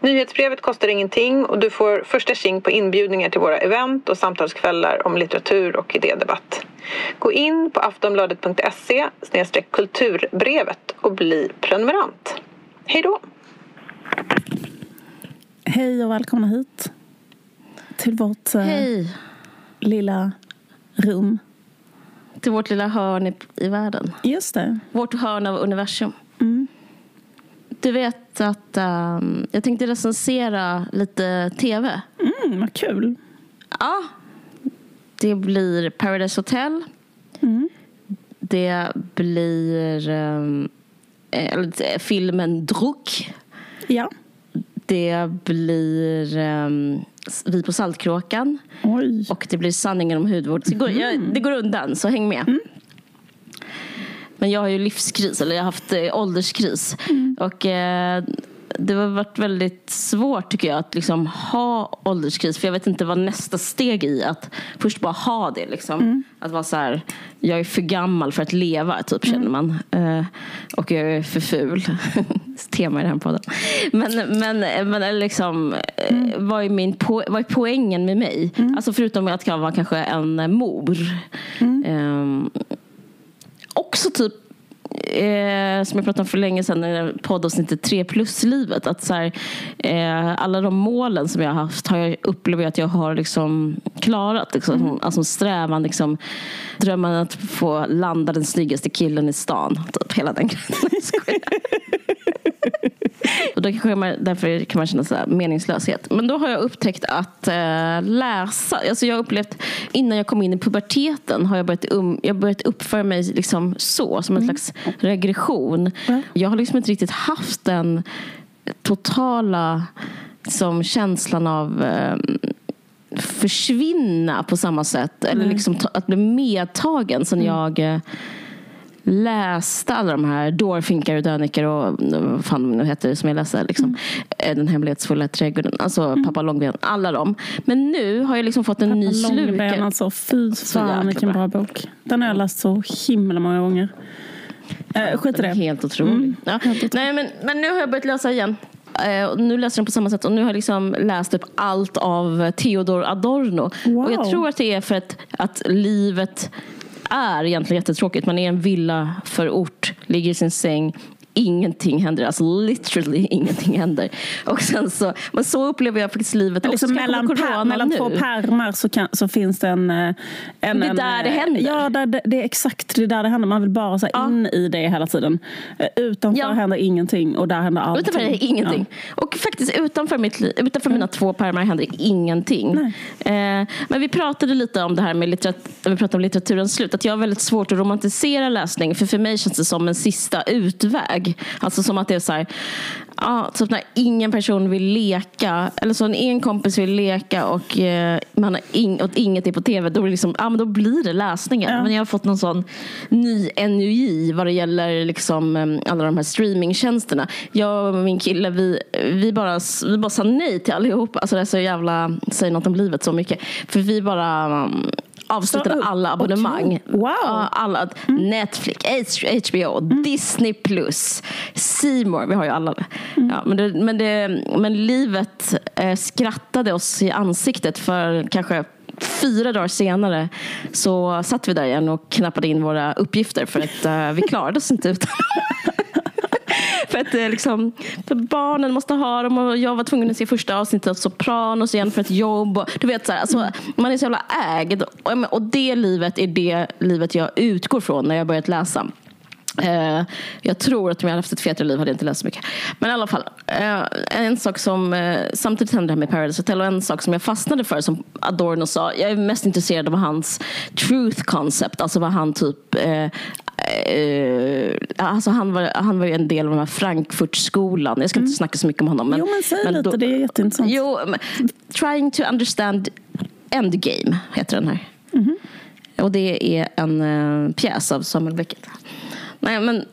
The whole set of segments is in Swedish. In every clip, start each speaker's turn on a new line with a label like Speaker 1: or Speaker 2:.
Speaker 1: Nyhetsbrevet kostar ingenting och du får första tjing på inbjudningar till våra event och samtalskvällar om litteratur och idédebatt. Gå in på aftonbladet.se kulturbrevet och bli prenumerant. Hej då!
Speaker 2: Hej och välkomna hit till vårt eh,
Speaker 3: Hej!
Speaker 2: lilla rum.
Speaker 3: Till vårt lilla hörn i, i världen.
Speaker 2: Just det.
Speaker 3: Vårt hörn av universum.
Speaker 2: Mm.
Speaker 3: Du vet att ehm, jag tänkte recensera lite tv.
Speaker 2: Mm, vad kul.
Speaker 3: Ja. Det blir Paradise Hotel.
Speaker 2: Mm.
Speaker 3: Det blir eller, filmen Druck.
Speaker 2: Ja.
Speaker 3: Det blir ehm, Vi på Saltkråkan.
Speaker 2: Oj.
Speaker 3: Och det blir sanningen om hudvård. Det går, jag, det går undan, så häng med. Men jag har ju livskris, eller jag har haft eh, ålderskris. Och eh, det har varit väldigt svårt tycker jag att liksom ha ålderskris. För jag vet inte vad nästa steg i att först bara ha det. Liksom. Att vara så här, jag är för gammal för att leva, typ känner man. Eh, och jag är för ful. Tema i den här podden. Men, men, men liksom, eh, vad, är min po- vad är poängen med mig? Alltså förutom att jag var kanske en mor. Ehm, också typ Eh, som jag pratade om för länge sedan i poddavsnittet 3 plus-livet. Att så här, eh, alla de målen som jag har haft har jag upplever jag att jag har liksom klarat. Liksom. Alltså strävan, liksom, drömmen att få landa den snyggaste killen i stan. Typ hela den grejen. Och då kanske man, därför kan man känna så här meningslöshet. Men då har jag upptäckt att eh, läsa. Alltså jag har upplevt, innan jag kom in i puberteten har jag börjat, um, jag börjat uppföra mig liksom så, som en slags regression.
Speaker 2: Ja.
Speaker 3: Jag har liksom inte riktigt haft den totala som känslan av eh, försvinna på samma sätt. Eller liksom ta, att bli medtagen sen jag eh, läste alla de här Dårfinkar och Döniker och vad fan nu heter som jag läste. Liksom. Eh, Den hemlighetsfulla trädgården. Alltså Pappa Långben. Alla dem. Men nu har jag liksom fått en ny
Speaker 2: Långben
Speaker 3: slurk.
Speaker 2: alltså. Fy fan vilken
Speaker 3: bra.
Speaker 2: bok. Den har jag läst så himla många gånger. Eh, skit i det.
Speaker 3: Helt otrolig.
Speaker 2: Mm,
Speaker 3: Ja.
Speaker 2: helt.
Speaker 3: Nej, men, men nu har jag börjat läsa igen. Och nu läser den på samma sätt och nu har jag liksom läst upp allt av Theodor Adorno.
Speaker 2: Wow.
Speaker 3: Och jag tror att det är för att, att livet är egentligen jättetråkigt. Man är i en villa förort, ligger i sin säng. Ingenting händer, alltså literally ingenting händer. Och sen så, men så upplever jag faktiskt livet
Speaker 2: Men
Speaker 3: också.
Speaker 2: liksom mellan,
Speaker 3: corona
Speaker 2: mellan
Speaker 3: nu.
Speaker 2: två pärmar så, kan, så finns det en... eh, en
Speaker 3: det är
Speaker 2: en,
Speaker 3: där det
Speaker 2: eh,
Speaker 3: händer.
Speaker 2: Ja, där, det, det är exakt det är där det händer. Man vill bara så
Speaker 3: Ja.
Speaker 2: in i det hela tiden. Eh, Utanför
Speaker 3: Ja.
Speaker 2: händer ingenting och där händer allting.
Speaker 3: Utanför är ingenting. Och faktiskt utanför, mitt, utanför mina två pärmar händer ingenting. Eh, men vi pratade lite om det här med litterat- när vi pratade om litteraturens slut. Att jag har väldigt svårt att romantisera läsning. För för mig känns det som en sista utväg. Alltså som att det är så här. Ja, typ när ingen person vill leka. Eller så en kompis vill leka och, eh, man har ing- och inget är på tv. Då blir, det liksom, ja, men då blir det läsningen.
Speaker 2: Ja.
Speaker 3: Men jag har fått någon sån ny NUI vad det gäller liksom, em, alla de här streamingtjänsterna. Jag och min kille, vi, vi, bara, vi bara sa nej till allihop. Alltså det är så jävla, säger något om livet så mycket. För vi bara um, avslutade alla abonnemang.
Speaker 2: okej. Wow. Mm.
Speaker 3: Alla, Netflix, H- HBO, Disney+, plus, C More, vi har ju alla.
Speaker 2: Mm.
Speaker 3: Ja, men, det, men, det, men livet eh, skrattade oss i ansiktet för kanske fyra dagar senare så satt vi där igen och knappade in våra uppgifter för att eh, vi klarade oss inte utan För att eh, liksom, för barnen måste ha dem och jag var tvungen att se första avsnittet av Sopranos igen för ett jobb. Och, du vet, så här, alltså, man är så jävla ägd. Och, och det livet är det livet jag utgår från när jag börjat läsa. Eh, jag tror att om jag hade haft ett fetare liv hade jag inte läst så mycket. Men i alla fall, eh, en sak som eh, samtidigt hände det här med Paradise Hotel och en sak som jag fastnade för som Adorno sa. Jag är mest intresserad av hans truth concept, alltså vad han typ alltså han, var, han var ju en del av den här Frankfurtskolan. Jag ska inte snacka så mycket om honom. Men,
Speaker 2: Jo, men säg lite, det är jätteintressant.
Speaker 3: Jo, men, Trying to understand Endgame heter den här. Och det är en eh, pjäs av Samuel Beckett. Nej, men,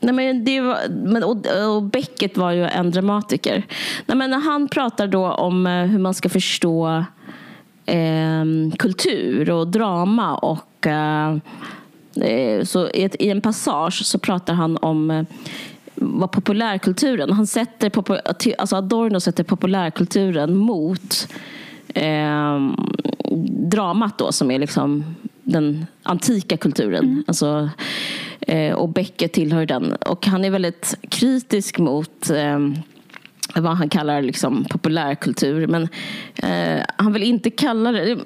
Speaker 3: nej, men det var, men, och, och Beckett var ju en dramatiker. Nej, men han pratar då om eh, hur man ska förstå eh, kultur och drama. och eh, eh så i, ett, I en passage så pratar han om eh, vad populärkulturen... Han sätter, alltså Adorno sätter populärkulturen mot eh, dramat då, som är liksom den antika kulturen. Mm. Alltså, och Beckett tillhör den. Och han är väldigt kritisk mot eh, vad han kallar liksom populärkultur. Men eh, han vill inte kalla det...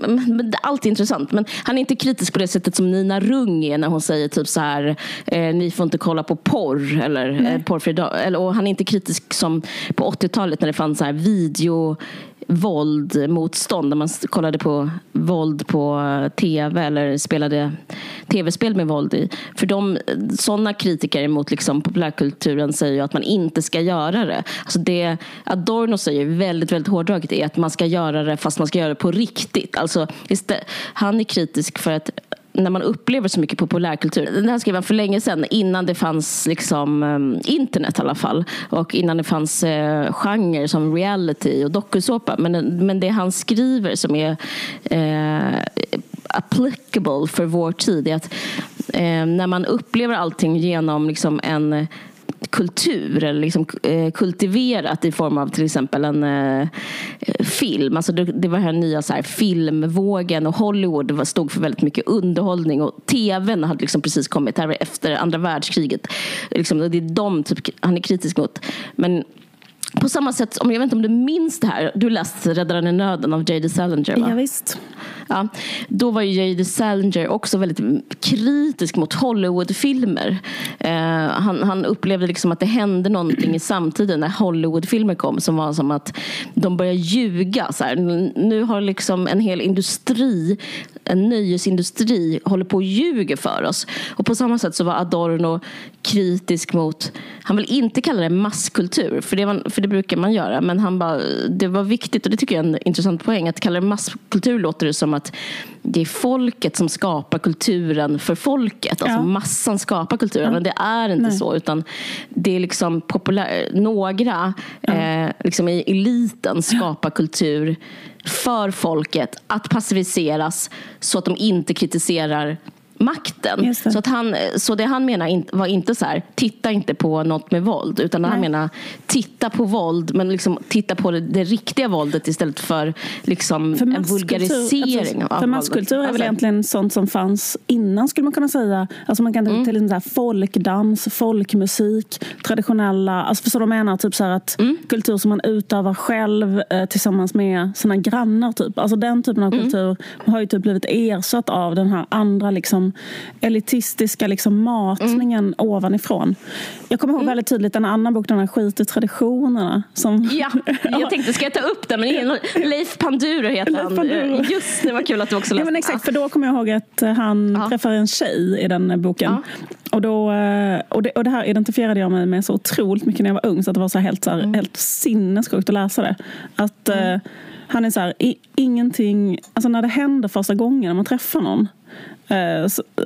Speaker 3: Allt är intressant. Men han är inte kritisk på det sättet som Nina Rung är när hon säger typ så här eh, ni får inte kolla på porr. Eller, eh, porrfri eller, och han är inte kritisk som på 80-talet när det fanns så här video våldmotstånd. När man kollade på våld på eh, tv eller spelade tv-spel med våld i. För de, eh, sådana kritiker mot liksom populärkulturen säger ju att man inte ska göra det. Alltså det Adorno säger väldigt, väldigt hårdraget är att man ska göra det fast man ska göra det på riktigt. Alltså, han är kritisk för att när man upplever så mycket populärkultur. Den här skrev han för länge sedan, innan det fanns liksom, eh, internet i alla fall. Och innan det fanns eh, genrer som reality och dokusåpa. Men, men det han skriver som är eh, applicable för vår tid är att eh, när man upplever allting genom liksom en kultur eller liksom, eh, kultiverat i form av till exempel en eh, film. Alltså det, det var den nya så här, filmvågen och Hollywood stod för väldigt mycket underhållning och tvn hade liksom precis kommit här efter andra världskriget. Liksom, det är de typ, han är kritisk mot. Men på samma sätt, jag vet inte om du minns det här, du läste Räddaren i nöden av J.D. Salinger va?
Speaker 2: Ja, visst.
Speaker 3: Ja, då var ju J.D. Salinger också väldigt kritisk mot Hollywoodfilmer. Eh, han, han upplevde liksom att det hände någonting i samtiden när Hollywoodfilmer kom som var som att de började ljuga. Så här. Nu har liksom en hel industri, en nöjesindustri, håller på och ljuger för oss. Och på samma sätt så var Adorno kritisk mot, han vill inte kalla det masskultur, för det, var, för det brukar man göra, men han bara, det var viktigt, och det tycker jag är en intressant poäng, att kalla det masskultur låter det som att det är folket som skapar kulturen för folket. Alltså ja. massan skapar kulturen. Ja. Men det är inte Nej. så. Utan det är liksom populär, några ja. eh, liksom i eliten skapar kultur för folket att passiviseras så att de inte kritiserar makten. Så, att han, så det han menar var inte så här, titta inte på något med våld. Utan Nej. han menar, titta på våld men liksom, titta på det, det riktiga våldet istället för, liksom, för en vulgarisering
Speaker 2: alltså, För masskultur är väl alltså- egentligen sånt som fanns innan skulle man kunna säga. Alltså man kan mm. till exempel folkdans, folkmusik, traditionella, alltså förstår du vad jag menar? Typ så att mm. kultur som man utövar själv eh, tillsammans med sina grannar. Typ. Alltså den typen av mm. kultur har ju typ blivit ersatt av den här andra liksom, elitistiska liksom matningen mm. ovanifrån. Jag kommer ihåg mm. väldigt tydligt en annan bok, den här Skit i traditionerna. Som...
Speaker 3: Ja, jag tänkte ska jag ta upp den? Men Leif Panduro heter han. Panduro. Just det, var kul att du också läste.
Speaker 2: Ja, men exakt, för då kommer jag ihåg att han ja. träffar en tjej i den boken. Ja. Och, då, eh, och, det, och det här identifierade jag mig med så otroligt mycket när jag var ung så att det var så helt, så här, mm. helt sinnessjukt att läsa det. Att mm. uh, han är så här, i, ingenting, alltså när det händer första gången när man träffar någon Eh,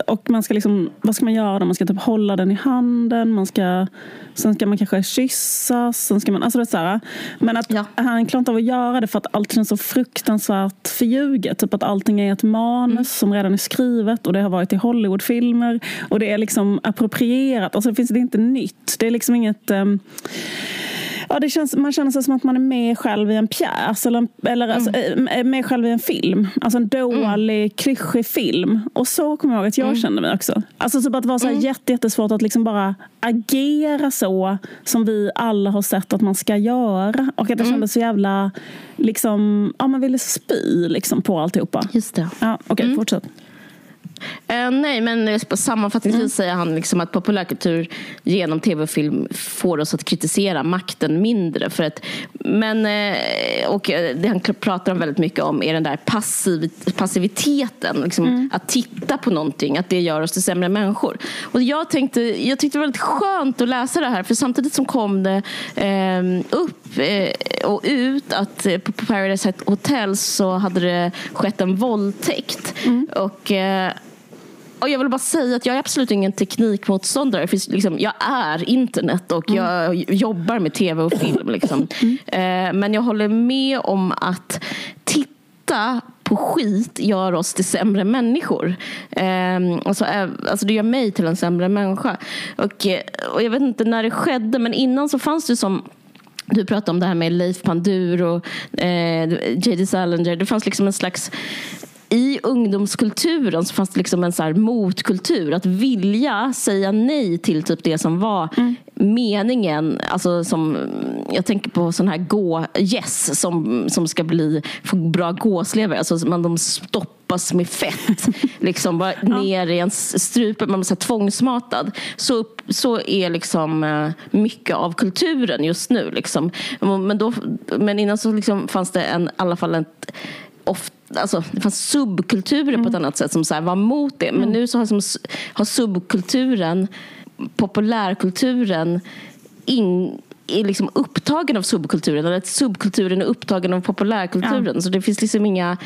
Speaker 2: och man ska liksom, vad ska man göra? Man ska typ hålla den i handen, man ska, sen ska man kanske kyssas. Sen ska man, alltså det är så här, men att ja. han klarar inte av att göra det för att allt känns så fruktansvärt förljuget. Typ att allting är ett manus mm. som redan är skrivet och det har varit i Hollywoodfilmer. Och det är liksom approprierat. Alltså det, finns, det är inte nytt. Det är liksom inget... Um, Ja, det känns, man känner sig som att man är med själv i en pjäs eller, eller alltså, mm. alltså, med själv i en film. Alltså en dålig, mm. klyschig film. Och så kommer jag ihåg att jag mm. kände mig också. Alltså typ att det var så här mm. jättesvårt att liksom bara agera så som vi alla har sett att man ska göra. Och att det mm. kändes så jävla, liksom, ja man ville spy liksom på alltihopa.
Speaker 3: Just det.
Speaker 2: Ja, Okej, okay, mm. fortsätt.
Speaker 3: Uh, nej, men sammanfattningsvis mm. säger han liksom att populärkultur genom tv och film får oss att kritisera makten mindre. För att, men, uh, och det han pratar om väldigt mycket om är den där passiv, passiviteten. Liksom, mm. Att titta på någonting, att det gör oss till sämre människor. Och jag, tänkte, jag tyckte det var väldigt skönt att läsa det här för samtidigt som kom det uh, upp och ut att på Paradise Hotel så hade det skett en våldtäkt. Mm. Och och jag vill bara säga att jag är absolut ingen teknikmotståndare. För liksom, jag är internet och jag mm. jobbar med tv och film. Liksom. Mm. Eh, men jag håller med om att titta på skit gör oss till sämre människor. Eh, alltså, eh, alltså det gör mig till en sämre människa. Och, eh, och jag vet inte när det skedde, men innan så fanns det som du pratade om det här med Leif Pandur och eh, J.D. Salinger. Det fanns liksom en slags i ungdomskulturen så fanns det liksom en så här motkultur. Att vilja säga nej till typ det som var mm. meningen. Alltså som, jag tänker på sån här gå-gäss som, som ska bli, få bra gåslever. Alltså man, de stoppas med fett. liksom bara ner i ens strupe. Man blir så tvångsmatad. Så, så är liksom eh, mycket av kulturen just nu. Liksom. Men, då, men innan så liksom fanns det en, i alla fall ett ofta Alltså, det fanns subkulturer mm. på ett mm. annat sätt som så var mot det. Men mm. nu så har, som, har subkulturen, populärkulturen in, är liksom upptagen av subkulturen eller att subkulturen är upptagen av populärkulturen. Ja. Så det finns liksom inga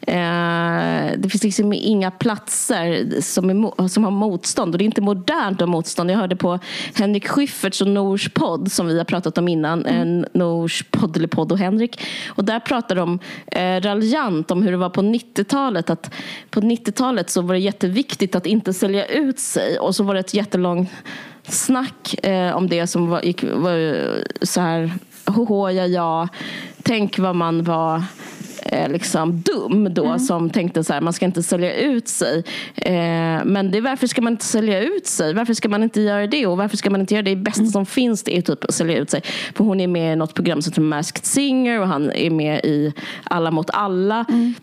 Speaker 3: eh, det finns liksom inga platser som, är, som har motstånd. Och det är inte modernt att ha motstånd. Jag hörde på Henrik Schyfferts och Nors podd som vi har pratat om innan. Mm. Nors podd, eller podd och Henrik. Och där pratade de eh, raljant om hur det var på 90-talet. Att på 90-talet så var det jätteviktigt att inte sälja ut sig. Och så var det ett jättelångt snack eh, om det som var, gick, var så här, hoho, ja, ja, tänk vad man var eh, liksom dum då mm. som tänkte så här, man ska inte sälja ut sig. Eh, men det varför ska man inte sälja ut sig? Varför ska man inte göra det? Och varför ska man inte göra det? Det bästa mm. som finns det är typ att sälja ut sig. För hon är med i något program som heter Masked Singer och han är med i Alla mot alla. Mm.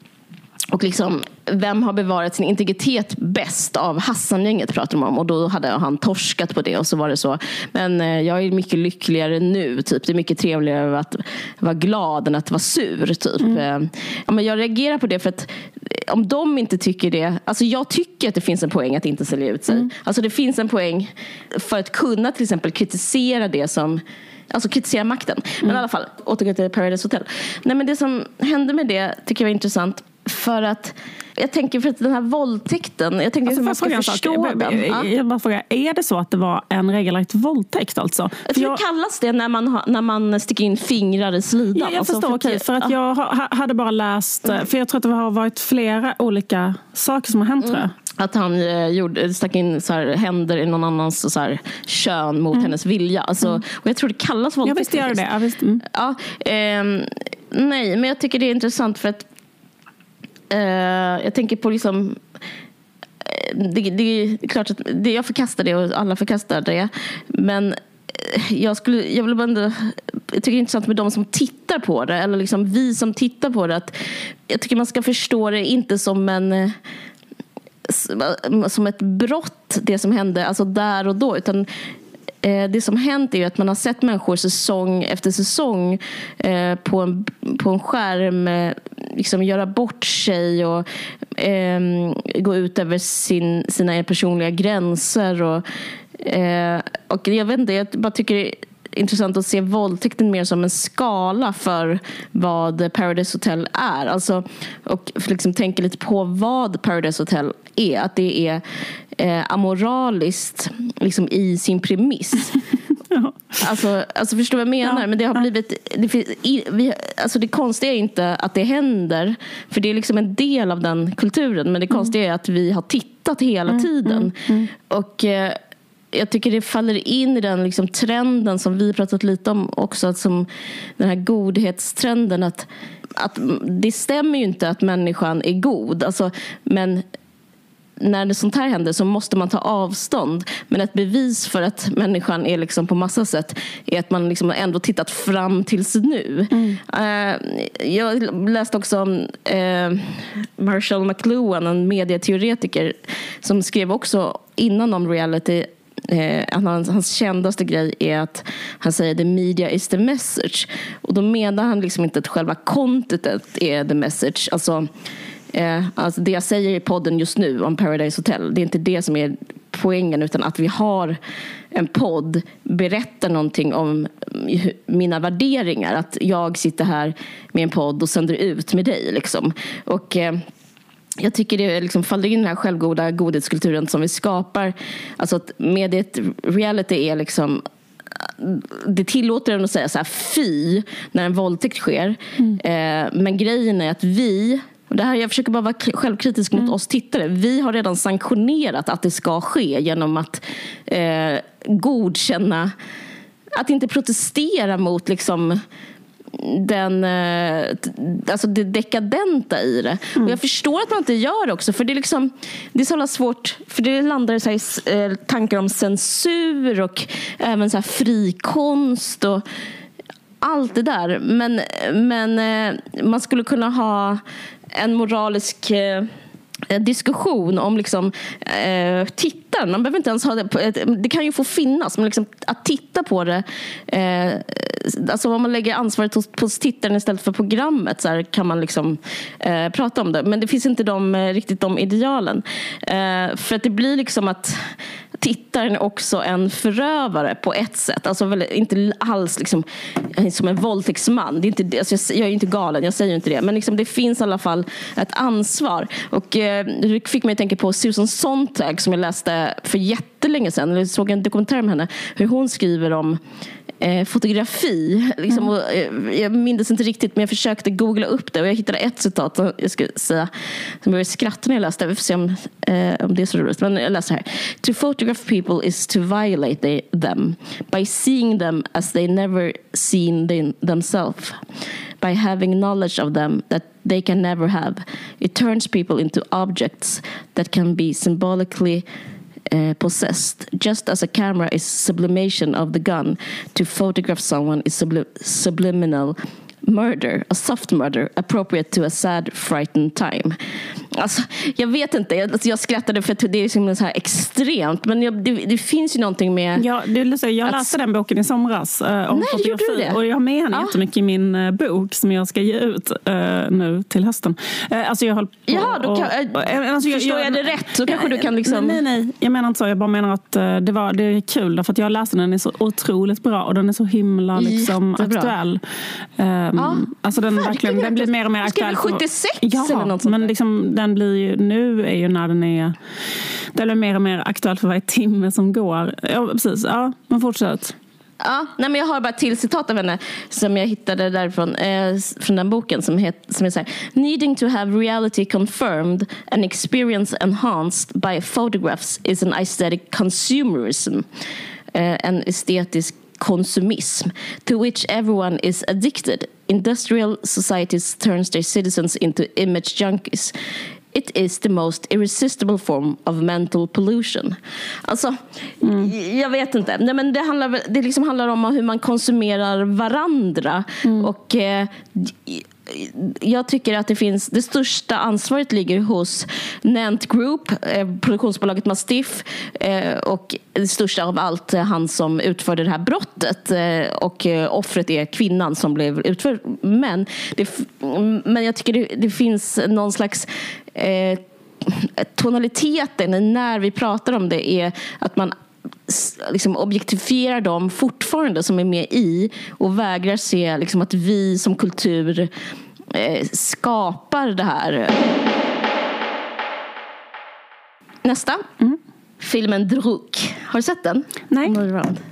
Speaker 3: Och liksom, vem har bevarat sin integritet bäst av Hassan-gänget pratar de om. Och då hade han torskat på det och så var det så. Men eh, jag är mycket lyckligare nu. Typ. Det är mycket trevligare att vara glad än att vara sur. Typ. Mm. Eh, ja, men jag reagerar på det för att eh, om de inte tycker det. Alltså jag tycker att det finns en poäng att inte sälja ut sig. Mm. Alltså det finns en poäng för att kunna till exempel kritisera det som Alltså kritisera makten. Men mm. i alla fall, återgå till Paradise Hotel. Nej, men det som hände med det tycker jag var intressant. För att jag tänker för att den här våldtäkten, jag tänker alltså, att man ska förstå
Speaker 2: jag, den. Jag, jag bara frågar, är det så att det var en regelrätt våldtäkt alltså?
Speaker 3: Jag tror jag, det kallas det när man, när man sticker in fingrar i slidan.
Speaker 2: Ja, jag alltså, förstår, för, okej. För att ja. jag hade bara läst, för jag tror att det har varit flera olika saker som har hänt mm.
Speaker 3: Att han eh, gjorde, stack in så här, händer i någon annans så här, kön mot mm. hennes vilja. Alltså, mm. Och jag tror det kallas våldtäkt.
Speaker 2: Ja, visst gör det. Ja, visst. Mm.
Speaker 3: Ja, eh, nej, men jag tycker det är intressant för att Eh, jag tänker på liksom eh, det, det, är klart att det, jag förkastar det och alla förkastar det. Men eh, jag, skulle, jag vill bara ändå, jag tycker det är intressant med de som tittar på det. Eller liksom vi som tittar på det. Att jag tycker man ska förstå det inte som en eh, som ett brott, det som hände alltså där och då. Utan Eh, det som hänt är att man har sett människor säsong efter säsong eh, på, en, på en skärm eh, liksom göra bort sig och ehm, gå ut över sin, sina personliga gränser. Och, och jag vet inte, jag bara tycker det intressant att se våldtäkten mer som en skala för vad Paradise Hotel är. Alltså, och liksom tänka lite på vad Paradise Hotel är. Att det är eh, amoraliskt liksom, i sin premiss. ja. alltså, alltså förstår vad jag menar? Ja. Men det har blivit... Det, i, vi, alltså det konstiga är inte att det händer, för det är liksom en del av den kulturen. Men det mm. konstiga är att vi har tittat hela mm, tiden. Mm, mm. Och eh, jag tycker det faller in i den liksom trenden som vi pratat lite om också. Att som den här godhetstrenden. Att, att det stämmer ju inte att människan är god. Alltså, men när det sånt här händer så måste man ta avstånd. Men ett bevis för att människan är liksom på massa sätt är att man liksom ändå tittat fram tills nu. Mm. Uh, jag läste också om uh, Marshall McLuhan, en medieteoretiker som skrev också innan om reality Eh, hans, hans kändaste grej är att han säger the media is the message. Och då menar han liksom inte att själva contentet är the message. Alltså, Eh, alltså det jag säger i podden just nu om Paradise Hotel, det är inte det som är poängen utan att vi har en podd berättar någonting om mina värderingar. Att jag sitter här med en podd och sänder ut med dig. Liksom. Och, eh, jag tycker det liksom faller in i den här självgoda godhetskulturen som vi skapar. Alltså att mediet, reality är liksom det tillåter en att säga så här fy när en våldtäkt sker. Mm. Eh, men grejen är att vi det här, jag försöker bara vara självkritisk mot mm. oss tittare. Vi har redan sanktionerat att det ska ske genom att eh, godkänna, att inte protestera mot liksom den, eh, alltså det dekadenta i det. Mm. Och jag förstår att man inte gör det också. För det är, liksom, det är så svårt. För det landar i så eh, tankar om censur och även så här frikonst. Och, allt det där. Men, men eh, man skulle kunna ha en moralisk diskussion om liksom, eh, tittaren. Man behöver inte ens ha det. det kan ju få finnas, men liksom, att titta på det. Eh, alltså om man lägger ansvaret hos, hos tittaren istället för programmet så här, kan man liksom, eh, prata om det. Men det finns inte de, eh, riktigt de idealen. Eh, för att det blir liksom att tittaren också en förövare på ett sätt. Alltså väl, inte alls liksom, som en våldtäktsman. Det är inte, alltså jag, är inte galen, jag säger inte det. Men liksom, det finns i alla fall ett ansvar. Och, eh, det fick mig att tänka på Susan Sontag som jag läste för jättelänge sedan. Jag såg en dokumentär med henne. Hur hon skriver om eh, fotografi. Liksom, mm. och, eh, jag minns inte riktigt men jag försökte googla upp det och jag hittade ett citat som jag skulle säga som jag började skratta när jag läste. Vi får se om, eh, om det är så roligt. Men jag läser här. To photograph people is to violate they, them by seeing them as they never seen them, themselves. By having knowledge of them that they can never have. It turns people into objects that can be symbolically uh, possessed, just as a camera is sublimation of the gun, to photograph someone is subli subliminal murder, a soft murder, appropriate to a sad, frightened time. Alltså, jag vet inte, alltså, jag skrattade för att det är liksom så här extremt. Men jag, det, det, finns ju någonting med...
Speaker 2: Ja, det, jag läste att... den boken i somras uh, om
Speaker 3: Nej, fotografi. Gjorde det?
Speaker 2: Och jag har med henne ja. jättemycket i min uh, bok som jag ska ge ut uh, nu till hösten. Uh, alltså jag höll på
Speaker 3: Jaha, då kan, och, alltså, jag, förstår jag, jag det rätt så kanske du kan liksom...
Speaker 2: Nej, nej, jag menar inte så. Jag bara menar att det, var, det är kul därför att jag läste den. Den är så otroligt bra och den är så himla liksom, aktuell. Ja. Alltså den, verkligen, den blir mer och mer aktuell.
Speaker 3: 76
Speaker 2: ja,
Speaker 3: eller något sånt
Speaker 2: men liksom, den blir ju, nu är ju när den är den blir mer och mer aktuell för varje timme som går. Ja, precis. Ja, men fortsätt.
Speaker 3: Ja, nej men jag har bara ett till citat av henne som jag hittade därifrån, eh, från den boken som, het, som är så här. Needing to have reality confirmed and experience enhanced by photographs is an aesthetic consumerism. Eh, en estetisk konsumism to which everyone is addicted. Industrial societies turns their citizens into image junkies. It is the most irresistible form of mental pollution. Alltså, mm. jag vet inte. Nej, men det handlar, det liksom handlar om hur man konsumerar varandra. Mm. Och eh, jag tycker att det finns det största ansvaret ligger hos Nant Group, eh, produktionsbolaget Mastiff eh, och det största av allt eh, han som utförde det här brottet eh, och eh, offret är kvinnan som blev utförd. Men, det, mm, men jag tycker det, det finns någon slags eh, tonaliteten när vi pratar om det är att man liksom objektifierar dem fortfarande som är med i och vägrar se liksom att vi som kultur eh, skapar det här. Nästa. Mm. Filmen Druk. Har du sett den?
Speaker 2: Nej.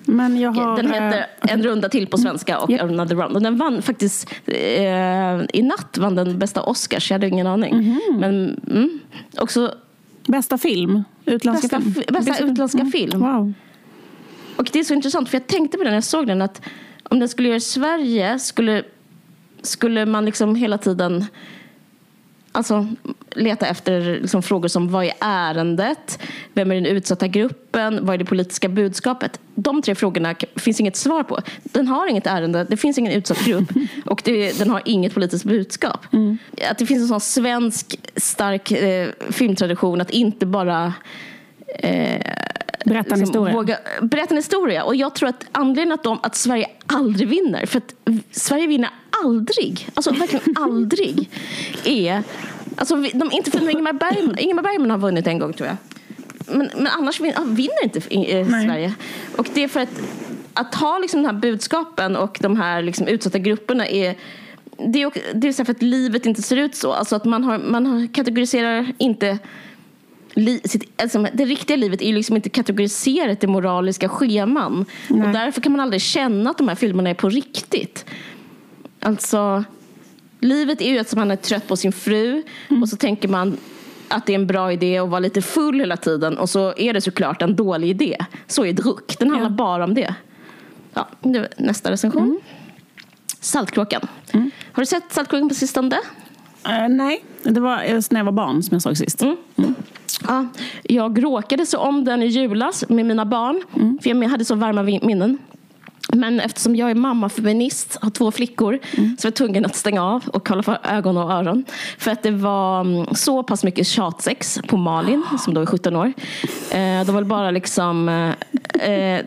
Speaker 2: Men jag har,
Speaker 3: den heter äh, En runda till på svenska och yep. Another round. Och den vann faktiskt eh, i natt vann den bästa Oscars. Jag hade ingen aning. Mm. Men mm, också
Speaker 2: Bästa film? Utländska
Speaker 3: bästa,
Speaker 2: film?
Speaker 3: Bästa, bästa utländska mm. film.
Speaker 2: Wow.
Speaker 3: Och det är så intressant för jag tänkte på det när jag såg den att om den skulle göra i Sverige skulle, skulle man liksom hela tiden alltså, leta efter liksom frågor som vad är ärendet? Vem är den utsatta gruppen? Vad är det politiska budskapet? De tre frågorna finns inget svar på. Den har inget ärende, det finns ingen utsatt grupp och det, den har inget politiskt budskap. Mm. Att det finns en sån svensk stark eh, filmtradition att inte bara eh,
Speaker 2: Berätta en liksom, historia. Våga,
Speaker 3: berätta en historia. Och jag tror att anledningen att, de, att Sverige aldrig vinner, för att Sverige vinner aldrig, alltså verkligen aldrig, är Alltså, de, inte för Ingemar Bergman, Ingemar Bergman har vunnit en gång tror jag. Men, men annars vinner, inte Sverige. Och det är för att, att ha liksom de här budskapen och de här liksom utsatta grupperna är det är, det är för att livet inte ser ut så. Alltså att man, har, man har, kategoriserar inte li, sitt, alltså det riktiga livet är liksom inte kategoriserat i moraliska scheman. Nej. Och därför kan man aldrig känna att de här filmerna är på riktigt. Alltså, livet är ju att man är trött på sin fru mm. och så tänker man att det är en bra idé att vara lite full hela tiden och så är det såklart en dålig idé. Så är druck, den handlar ja. bara om det. Ja, nästa recension. Mm. Saltkråkan. Mm. Har du sett Saltkråkan på sistone?
Speaker 2: Uh, nej, det var när jag var barn som jag såg sist. Mm. Mm.
Speaker 3: Ja, jag råkade så om den i julas med mina barn. Mm. För jag hade så varma minnen. Men eftersom jag är mammafeminist, har två flickor, mm. så var jag tvungen att stänga av och kolla för ögon och öron. För att det var mm, så pass mycket tjatsex på Malin, som då är 17 år. Eh, de var bara liksom... Eh, eh,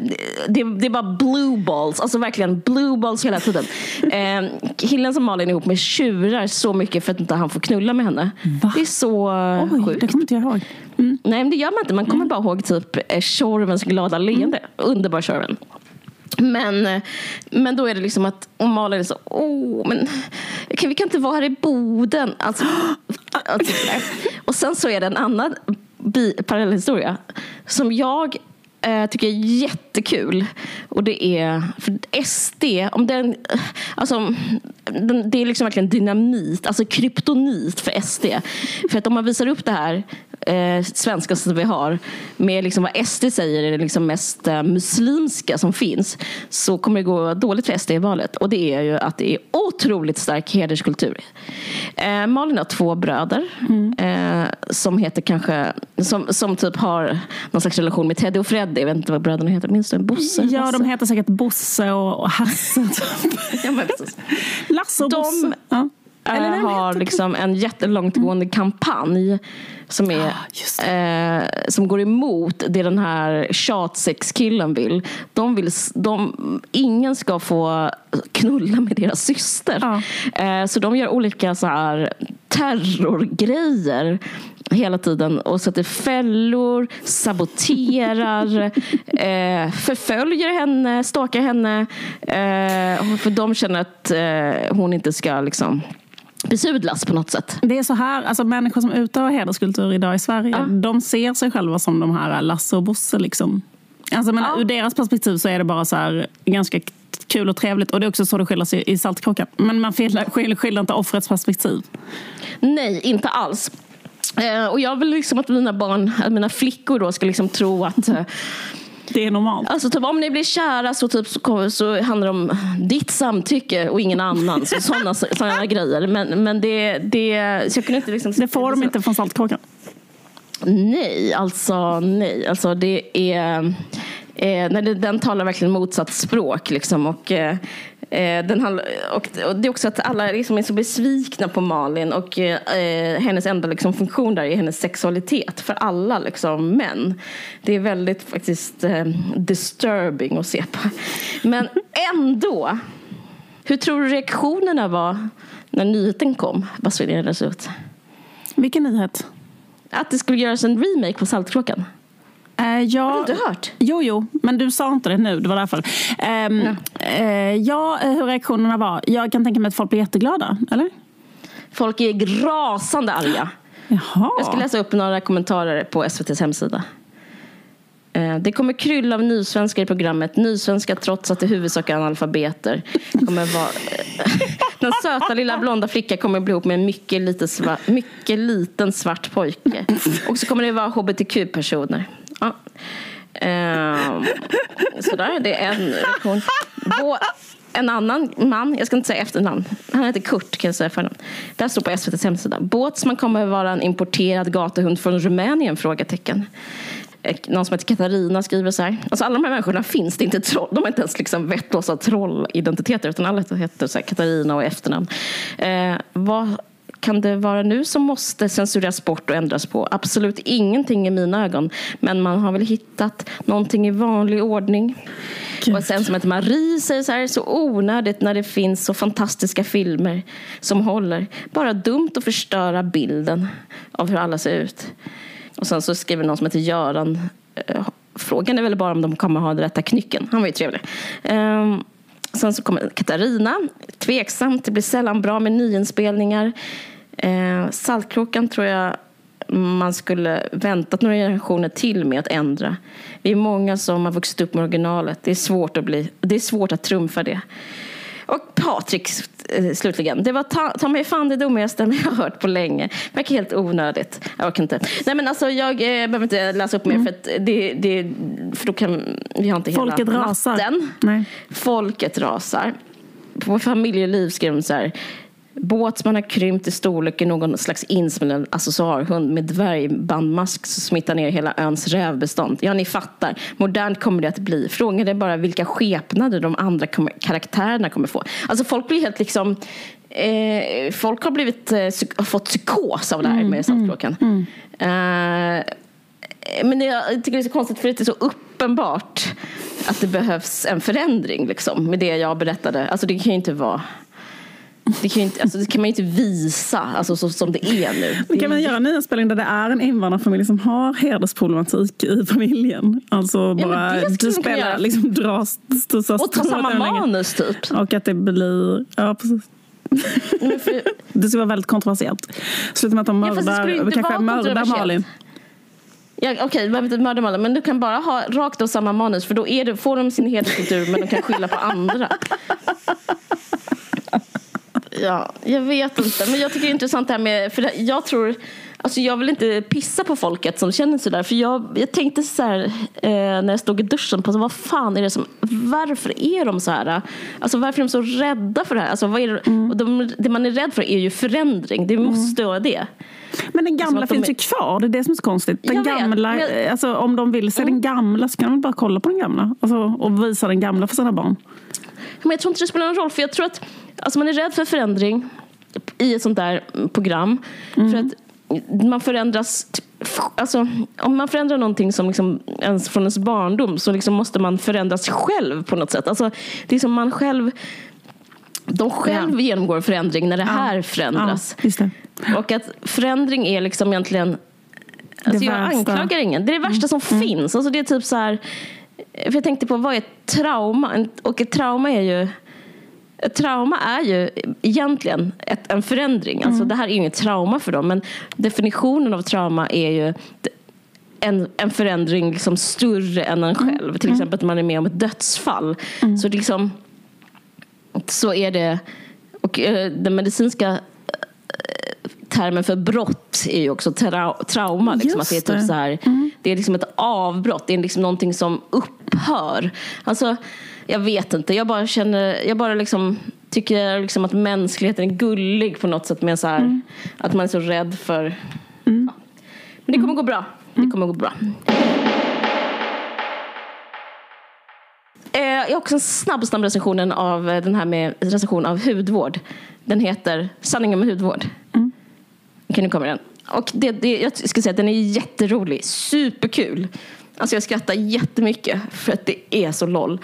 Speaker 3: det, det bara blue balls, alltså verkligen blue balls hela tiden. Eh, killen som Malin är ihop med tjurar så mycket för att inte han får knulla med henne. Va? Det är så Oj, sjukt.
Speaker 2: Det kommer inte jag ihåg.
Speaker 3: Mm. Nej, men det gör man inte. Man kommer mm. bara ihåg typ eh, Tjorvens glada leende. Mm. Underbar Tjorven. Men, men då är det liksom att och Malin är så, åh, men kan, vi kan inte vara här i Boden. Alltså, alltså, och sen så är det en annan parallellhistoria som jag eh, tycker är jättekul. Och det är för SD, om den, alltså, det är liksom verkligen dynamit, alltså kryptonit för SD. För att om man visar upp det här eh, svenska som vi har med liksom vad SD säger är det liksom mest eh, muslimska som finns så kommer det gå dåligt för SD i valet. Och det är ju att det är otroligt stark hederskultur. Eh, Malin har två bröder mm. eh, som heter kanske som, som typ har någon slags relation med Teddy och Freddy. Jag vet inte vad bröderna heter. Minns du? Bosse?
Speaker 2: Ja, Hasse? de heter säkert Bosse och, och Hasse.
Speaker 3: ja,
Speaker 2: Lasse och de, Bosse. Ja.
Speaker 3: Eller har liksom en jättelångtgående mm. kampanj som, är, ah, eh, som går emot det den här tjatsexkillen vill. De vill de, ingen ska få knulla med deras syster. Ah. Eh, så de gör olika så här terrorgrejer hela tiden och sätter fällor, saboterar, eh, förföljer henne, stalkar henne. Eh, för de känner att eh, hon inte ska liksom besudlas på något sätt.
Speaker 2: Det är så här, alltså människor som utövar hederskultur idag i Sverige, ja. de ser sig själva som de här Lasse och Bosse. Liksom. Alltså, men ja. Ur deras perspektiv så är det bara så här, ganska kul och trevligt. Och det är också så det skiljer sig i Saltkråkan. Men man skiljer, skiljer inte offrets perspektiv.
Speaker 3: Nej, inte alls. Eh, och jag vill liksom att mina barn, mina flickor då ska liksom tro att eh,
Speaker 2: det är normalt.
Speaker 3: Alltså, typ, om ni blir kära så, typ, så, så handlar det om ditt samtycke och ingen annan. Så, sådana, sådana grejer. Men, men det, det, så jag kunde inte liksom,
Speaker 2: det får de inte från Saltkråkan?
Speaker 3: Nej, alltså nej. Alltså, det är, eh, nej, den talar verkligen motsatt språk. Liksom, och, Eh, den handlar, och, det är också att alla liksom är så besvikna på Malin och eh, hennes enda liksom, funktion där är hennes sexualitet för alla liksom, män. Det är väldigt faktiskt eh, disturbing att se på. Men ändå. Hur tror du reaktionerna var när nyheten kom? Basunerades ut.
Speaker 2: Vilken nyhet?
Speaker 3: Att det skulle göras en remake på Saltkråkan.
Speaker 2: Uh, ja,
Speaker 3: Har du inte hört?
Speaker 2: Jo, jo, men du sa inte det nu. Det var därför. Ja. Uh, ja, hur reaktionerna var. Jag kan tänka mig att folk blir jätteglada, eller?
Speaker 3: Folk är rasande arga.
Speaker 2: Jaha.
Speaker 3: Jag ska läsa upp några kommentarer på SVTs hemsida. Eh, det kommer krylla av nysvenskar i programmet. Nysvenska trots att det huvudsak är analfabeter. Kommer vara... Den söta lilla blonda flickan kommer bli ihop med en mycket, lite svart, mycket liten svart pojke. Och så kommer det vara hbtq-personer. Ja. Um, sådär, det är en reaktion. En annan man, jag ska inte säga efternamn, han heter Kurt kan jag säga förnamn. Det står på SVTs hemsida. Båtsman kommer vara en importerad gatuhund från Rumänien? Frågetecken. Eh, någon som heter Katarina skriver så här. Alltså alla de här människorna finns det inte troll. De har inte ens liksom vettlösa trollidentiteter utan alla heter så här Katarina och efternamn. Eh, vad kan det vara nu som måste censureras bort och ändras på? Absolut ingenting i mina ögon. Men man har väl hittat någonting i vanlig ordning. Gud. Och sen som heter Marie säger så här, så onödigt när det finns så fantastiska filmer som håller. Bara dumt att förstöra bilden av hur alla ser ut. Och sen så skriver någon som heter Göran. Eh, frågan är väl bara om de kommer ha den rätta knycken. Han var ju trevlig. Um, sen så kommer Katarina. Tveksamt, det blir sällan bra med nyinspelningar. Eh, Saltkråkan tror jag man skulle väntat några generationer till med att ändra. Vi är många som har vuxit upp med originalet. Det är svårt att, bli, det är svårt att trumfa det. Och Patrik eh, slutligen. Det var ta, ta mig fan det dummaste jag har hört på länge. Verkar helt onödigt. Jag orkar inte. Nej men alltså jag eh, behöver inte läsa upp mer mm. för att det, det, för då kan vi har inte
Speaker 2: Folket
Speaker 3: hela
Speaker 2: rasar.
Speaker 3: natten.
Speaker 2: Nej.
Speaker 3: Folket rasar. På familjeliv skrev de så här. Båtsman har krympt i storlek i någon slags insmälld accessoarhund med dvärgbandmask som smittar ner hela öns rävbestånd. Ja, ni fattar. Modernt kommer det att bli. Frågan är bara vilka skepnader de andra karaktärerna kommer få. Alltså folk blir helt liksom eh, folk har blivit, eh, har fått psykos av det här mm, med Saltkråkan. Mm, mm. eh, men det, jag tycker det är så konstigt för det är så uppenbart att det behövs en förändring liksom, med det jag berättade. Alltså det kan ju inte vara det kan, inte, alltså, det kan man ju inte visa alltså, så som det är nu.
Speaker 2: Men kan man göra en nyinspelning där det är en invandrarfamilj som har hedersproblematik i familjen? Alltså bara
Speaker 3: ja,
Speaker 2: du spelar, liksom dras,
Speaker 3: stussar, Och ta samma manus typ.
Speaker 2: Och att det blir, ja precis. det ska vara väldigt kontroversiellt. Sluta med att de mördar, ja, kanske mördar Malin.
Speaker 3: Ja, Okej, okay, behöver inte mörda Malin, men du kan bara ha rakt av samma manus för då är det, får de sin hederskultur men de kan skylla på andra. Ja, jag vet inte. Men jag tycker det är intressant det här med, för jag tror, alltså jag vill inte pissa på folket som känner sådär. För jag, jag tänkte så här, eh, när jag stod i duschen på, så, vad fan är det som, varför är de så här? Alltså varför är de så rädda för det här? Alltså, vad är det, mm. och de, det man är rädd för är ju förändring, det måste mm. vara det.
Speaker 2: Men den gamla finns de... ju kvar, det är det som är så konstigt. Den gamla, jag... alltså, om de vill se mm. den gamla så kan de bara kolla på den gamla alltså, och visa den gamla för sina barn.
Speaker 3: Men jag tror inte det spelar någon roll, för jag tror att Alltså man är rädd för förändring i ett sånt där program. Mm. För att man förändras Alltså, om man förändrar någonting som liksom ens från ens barndom så liksom måste man förändras själv på något sätt. Alltså, det är som man själv de själv ja. genomgår förändring när det här förändras.
Speaker 2: Ja,
Speaker 3: och att förändring är liksom egentligen Alltså jag anklagar ingen. Det är det värsta som mm. finns. Alltså det är typ så här, för jag tänkte på vad är ett trauma? Och ett trauma är ju ett trauma är ju egentligen ett, en förändring. Alltså, mm. Det här är inget trauma för dem men definitionen av trauma är ju en, en förändring liksom större än en själv. Mm. Till exempel att man är med om ett dödsfall. Mm. Så, liksom, så är det, och eh, den medicinska eh, termen för brott är ju också tra trauma. Liksom, att det, är typ så här, mm. det är liksom ett avbrott, det är liksom någonting som upphör. Alltså, jag vet inte, jag bara känner, jag bara liksom tycker liksom att mänskligheten är gullig på något sätt med så här, mm. att man är så rädd för mm. ja. Men det kommer gå bra. Det mm. kommer gå bra. Eh, jag har också en snabb, snabb recension av eh, den här med recension av hudvård. Den heter Sanningen med hudvård. Mm. Okej, nu kommer den. Och det, det, jag ska säga att den är jätterolig, superkul. Alltså jag skrattar jättemycket för att det är så LOL. Uh,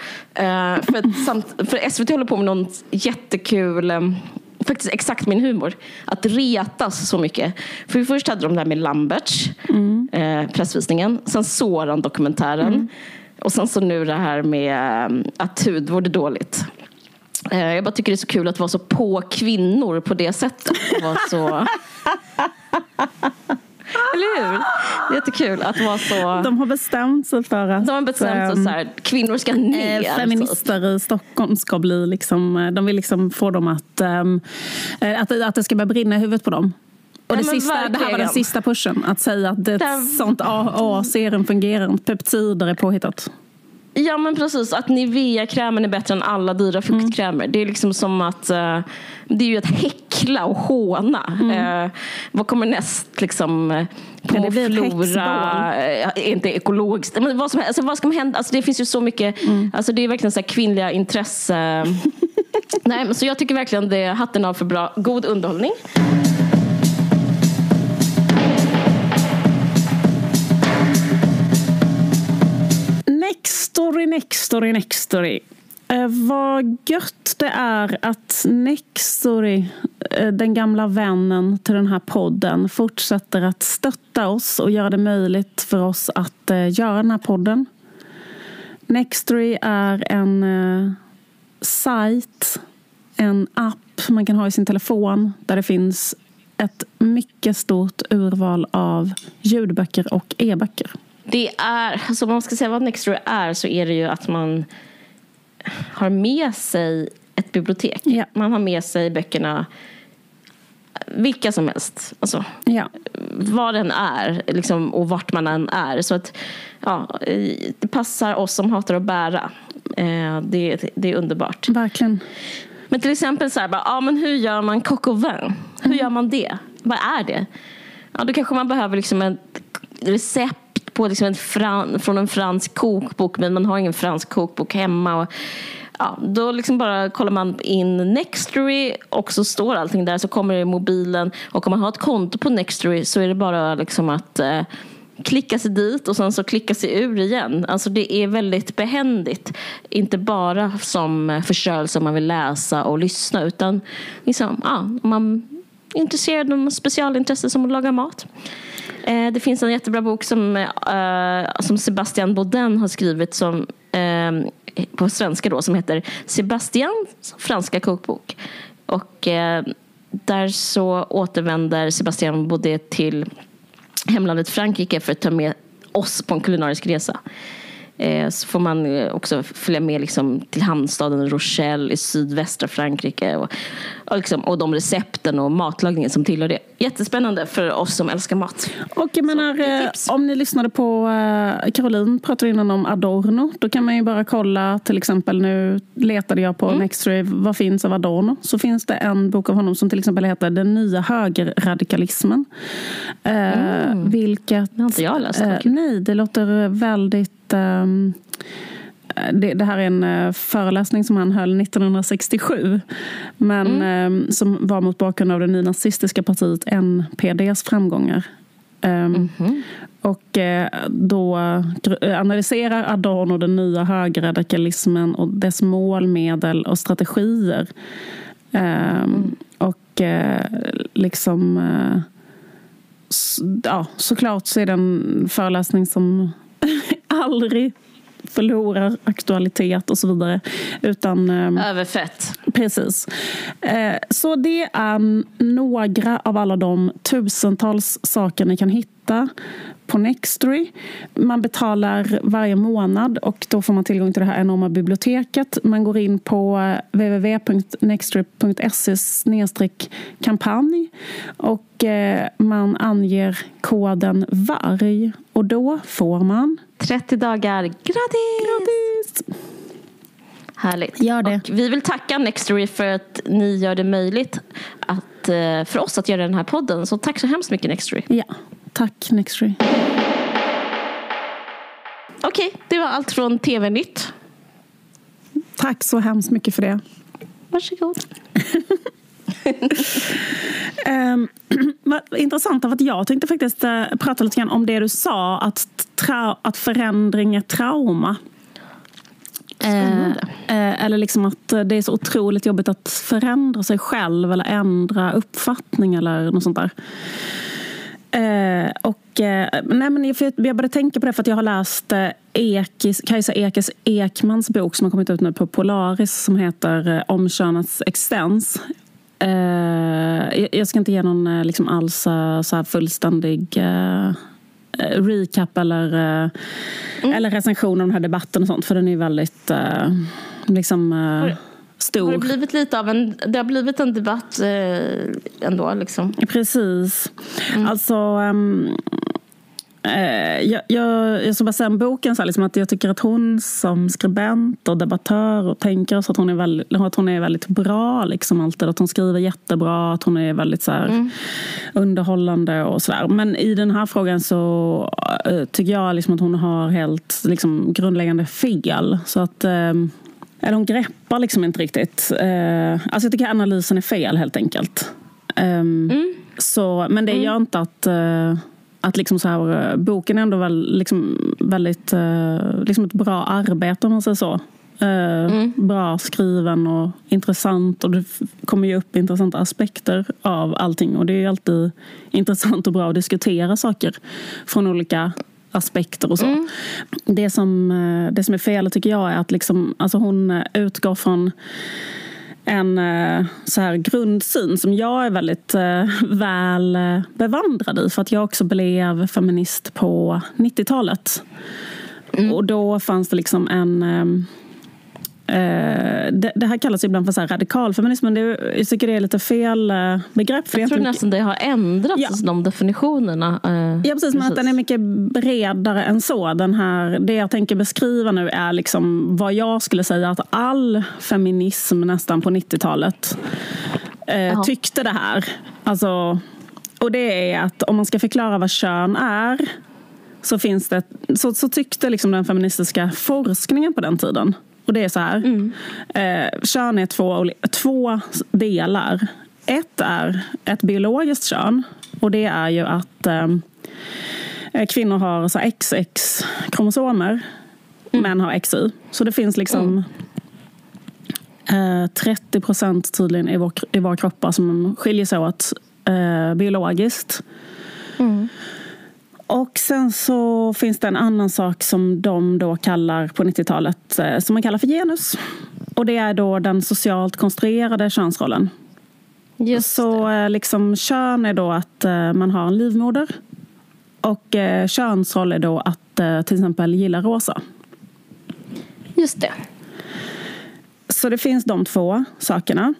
Speaker 3: för, samt, för SVT håller på med något jättekul um, faktiskt exakt min humor. Att retas så mycket. För först hade de det här med Lamberts, mm. eh, pressvisningen. Sen Soran-dokumentären. Mm. Och sen så nu det här med um, att hudvård är dåligt. Eh, jag bara tycker det är så kul att vara så på kvinnor på det sättet. Vara så... Eller hur? Det jättekul att vara så...
Speaker 2: De har bestämt sig för att
Speaker 3: de har bestämt sig så här, kvinnor ska ner.
Speaker 2: Eh, feminister i Stockholm ska bli liksom, eh, de vill liksom få dem att, um, att, att det ska börja brinna i huvudet på dem. Och det, sista, det här var den sista pushen, att säga att ett sånt AA-serum fungerar inte, peptider är påhittat.
Speaker 3: Ja men precis, att Nivea-krämen är bättre än alla dyra fuktkrämer. Mm. Det är liksom som att uh, Det är ju att häckla och håna. Mm. Uh, vad kommer näst liksom uh, på
Speaker 2: det
Speaker 3: Flora? Uh, inte ekologiskt. Men vad, som, alltså, vad ska hända? Alltså, det finns ju så mycket. Mm. Alltså, det är verkligen så här kvinnliga intresse. Nej, men så jag tycker verkligen det är hatten av för bra, god underhållning.
Speaker 2: Nextory, Nextory, Nextory. Eh, vad gött det är att Nextory, eh, den gamla vännen till den här podden, fortsätter att stötta oss och göra det möjligt för oss att eh, göra den här podden. Nextory är en, eh, sajt, en app man kan ha i sin telefon där det finns ett mycket stort urval av ljudböcker och e-böcker.
Speaker 3: Det är, alltså om man ska säga vad Nextory är så är det ju att man har med sig ett bibliotek.
Speaker 2: Ja.
Speaker 3: Man har med sig böckerna vilka som helst. Alltså,
Speaker 2: Ja.
Speaker 3: vad den är liksom, och vart man än är. Så att, ja, det passar oss som hatar att bära. Eh, det, det är underbart.
Speaker 2: Verkligen.
Speaker 3: Men till exempel så här, bara, ja, men hur gör man coq au vin? Hur gör man det? Vad är det? Ja, då kanske man behöver liksom ett recept på liksom en fran, från en fransk kokbok men man har ingen fransk kokbok hemma. Och, ja, då liksom bara kollar man in Nextory och så står allting där så kommer det i mobilen och om man har ett konto på Nextory så är det bara liksom att eh, klicka sig dit och sen så klicka sig ur igen. Alltså det är väldigt behändigt. Inte bara som förstörelse om man vill läsa och lyssna utan liksom, ja, om man är intresserad av specialintresse som att laga mat. Eh, det finns en jättebra bok som, eh, som Sebastian Baudin har skrivit som, eh, på svenska då, som heter Sebastians franska kokbok. Och eh, där så återvänder Sebastian Baudin till hemlandet Frankrike för att ta med oss på en kulinarisk resa. Eh, så får man eh, också följa med liksom till hamnstaden Rochelle i sydvästra Frankrike. Och, och, liksom, och de recepten och matlagningen som tillhör det. Jättespännande för oss som älskar mat.
Speaker 2: Och jag menar,
Speaker 3: är
Speaker 2: eh, om ni lyssnade på Caroline pratade innan om Adorno. Då kan man ju bara kolla, till exempel nu letade jag på
Speaker 3: Mm.
Speaker 2: Nextory, vad finns av Adorno? Så finns det en bok av honom som till exempel heter Den nya högerradikalismen. Eh, vilket,
Speaker 3: Mm. Det har inte jag läst
Speaker 2: eh, nej, det låter väldigt... ehm, det, det här är en eh, föreläsning som han höll 1967. Men
Speaker 3: Mm.
Speaker 2: eh, som var mot bakgrund av det nynazistiska partiet NPDs framgångar. Ehm,
Speaker 3: Mhm.
Speaker 2: Och eh, då analyserar Adorno den nya högerradikalismen och dess mål, medel och strategier. Ehm, Och liksom... Ja, såklart så är det en föreläsning som aldrig förlorar aktualitet och så vidare. Utan... ehm,
Speaker 3: Överfett.
Speaker 2: Precis. Eh, Så det är några av alla de tusentals saker ni kan hitta på Nextory. Man betalar varje månad och då får man tillgång till det här enorma biblioteket. Man går in på www.nextory.se kampanj och eh, man anger koden VARG och då får man
Speaker 3: 30 dagar gratis!
Speaker 2: gratis.
Speaker 3: Härligt.
Speaker 2: Gör det.
Speaker 3: Och vi vill tacka Nextory för att ni gör det möjligt att, eh, för oss att göra den här podden. Så tack så hemskt mycket Nextory.
Speaker 2: Ja, tack Nextory.
Speaker 3: Okej, det var allt från TV-nytt.
Speaker 2: Tack så hemskt mycket för det.
Speaker 3: Varsågod.
Speaker 2: Um, vad intressant av att jag tänkte faktiskt uh, prata lite grann om det du sa, att, tra- att förändring är trauma. Eh, eh, eller liksom att eh, det är så otroligt jobbigt att förändra sig själv eller ändra uppfattning eller något sånt där. Eh, och, eh, nej men jag, för jag började tänka på det för att jag har läst eh, Ekis, Kajsa Ekes Ekmans bok som har kommit ut nu på Polaris som heter eh, Om könets existens. Eh, jag, ska inte ge någon eh, liksom alls eh, så fullständig eh, recap eller, eh, eller recension av den här debatten och sånt för den är väldigt liksom, eh, stor.
Speaker 3: Har det blivit lite av en, det har blivit en debatt ändå liksom.
Speaker 2: Precis. Alltså... ehm, eh, jag, jag, jag ska bara säga om boken så här, liksom att jag tycker att hon som skribent och debattör och tänkare så att hon är väldigt, att hon är väldigt bra. Liksom, alltid. Att hon skriver jättebra, att hon är väldigt så här, underhållande och sådär. Men i den här frågan så eh, tycker jag liksom att hon har helt liksom, grundläggande fel. Så att... ehm, eller hon greppar liksom inte riktigt. Eh, alltså jag tycker analysen är fel helt enkelt. Ehm, så, men det gör inte att, eh, att liksom så här, eh, boken är ändå väl, liksom, väldigt eh, liksom ett bra arbete om man säger så. Eh, Bra skriven och intressant och det kommer ju upp intressanta aspekter av allting och det är ju alltid intressant och bra att diskutera saker från olika aspekter och så. Mm. Det, som, det som är fel tycker jag är att liksom, alltså hon utgår från en eh, så här grundsyn som jag är väldigt eh, väl bevandrad i för att jag också blev feminist på 90-talet. Mm. Och då fanns det liksom en Eh, det, det, här kallas ibland för så här radikalfeminism men det, jag tycker det är lite fel eh, begrepp.
Speaker 3: För jag tror nästan det har ändrats, ja. de definitionerna.
Speaker 2: Eh, ja precis, precis, men att den är mycket bredare än så. Den här, det jag tänker beskriva nu är liksom vad jag skulle säga att all feminism nästan på 90-talet eh, tyckte det här. Alltså, och det är att om man ska förklara vad kön är så, finns det, så, så tyckte liksom den feministiska forskningen på den tiden och det är så här. Mm. Eh, kön är två, två delar. Ett är ett biologiskt kön. Och det är ju att eh, kvinnor har så XX-kromosomer. Mm. Män har XY. Så det finns liksom mm. eh, 30 procent tydligen i, vår, i våra kroppar som skiljer sig åt eh, biologiskt. Mm. Och sen så finns det en annan sak som de då kallar på 90-talet eh, som man kallar för genus. Och det är då den socialt konstruerade könsrollen. Just så det. Eh, liksom kön är då att eh, man har en livmoder. Och könsroll är då att till exempel gilla rosa.
Speaker 3: Just det.
Speaker 2: Så det finns de två sakerna.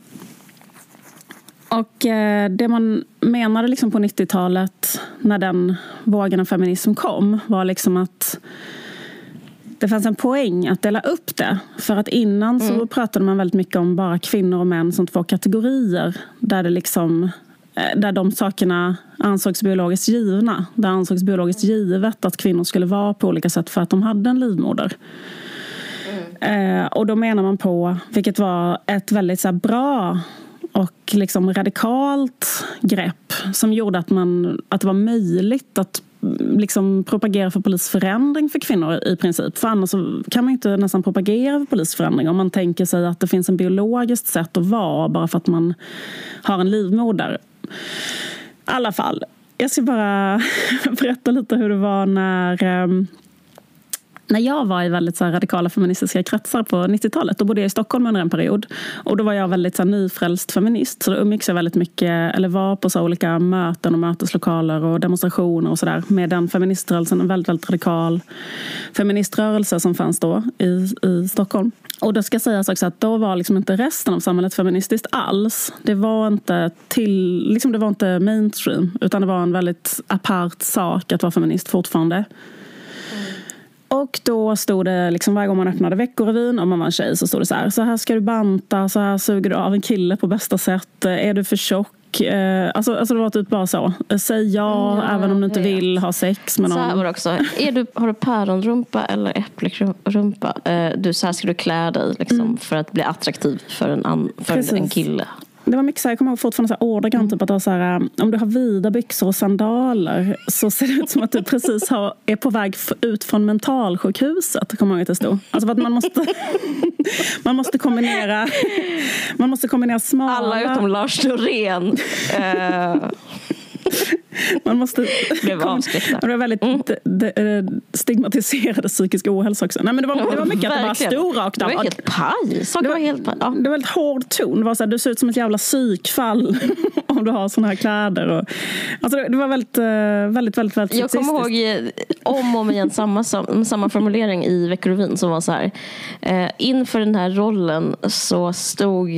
Speaker 2: Och eh, det man menade liksom på 90-talet när den vågen av feminism kom var liksom att det fanns en poäng att dela upp det. För att innan mm. så pratade man väldigt mycket om bara kvinnor och män som två kategorier. Där, det liksom, eh, där de sakerna ansågs biologiskt givna. Där ansågs biologiskt givet att kvinnor skulle vara på olika sätt för att de hade en livmoder. Mm. Eh, och då menar man på, vilket var ett väldigt så bra och liksom radikalt grepp som gjorde att, man, att det var möjligt att mm, liksom propagera för polisförändring för kvinnor i princip. För annars kan man inte nästan propagera för polisförändring om man tänker sig att det finns en biologiskt sätt att vara bara för att man har en livmoder. I alla fall, jag ska bara berätta lite hur det var när ehm, när jag var i väldigt så radikala feministiska kretsar på 90-talet, då bodde jag i Stockholm under en period. Och då var jag väldigt så nyfrälst feminist. Så då umgicks jag väldigt mycket, eller var på så olika möten och möteslokaler och demonstrationer och sådär med den feministrörelsen. En väldigt, väldigt radikal feministrörelse som fanns då i, i Stockholm. Och då ska sägas också att då var liksom inte resten av samhället feministiskt alls. Det var inte, till, liksom det var inte mainstream, utan det var en väldigt apart sak att vara feminist fortfarande. Och då stod det, liksom varje gång man öppnade Veckorevyn, om man var en tjej, så stod det så här. Så här ska du banta, så här suger du av en kille på bästa sätt. Är du för tjock? Eh, alltså, alltså det var typ bara så. Säg ja, mm, även om du inte vill ha sex med någon. Så
Speaker 3: här var det också. Är du, har du päronrumpa eller äppelrumpa? Eh, du, så här ska du klä dig liksom, mm. för att bli attraktiv för en, för en kille
Speaker 2: det var mycket så här, jag kommer ihåg fortfarande så ordagrant mm. typ att så här, om du har vida byxor och sandaler så ser det ut som att du precis har, är på väg ut från mentalsjukhuset. Kommer jag att det stod. Alltså för att man måste, man måste kombinera man måste kombinera smala...
Speaker 3: Alla utom Lars Norén.
Speaker 2: Man måste...
Speaker 3: Blev avskräckta.
Speaker 2: Det var väldigt mm. Eh, stigmatiserade psykisk ohälsa också. Nej, men det, var, det var mycket att det bara stod rakt
Speaker 3: av. Det var helt paj.
Speaker 2: det var, helt paj. Ja. Det var väldigt hård ton. Det var så här, du ser ut som ett jävla psykfall om du har såna här kläder. Och, alltså det, det var väldigt, eh, väldigt, väldigt, väldigt
Speaker 3: Jag kommer ihåg eh, om och om igen samma, samma formulering i Veckorevyn som var så här. Eh, inför den här rollen så stod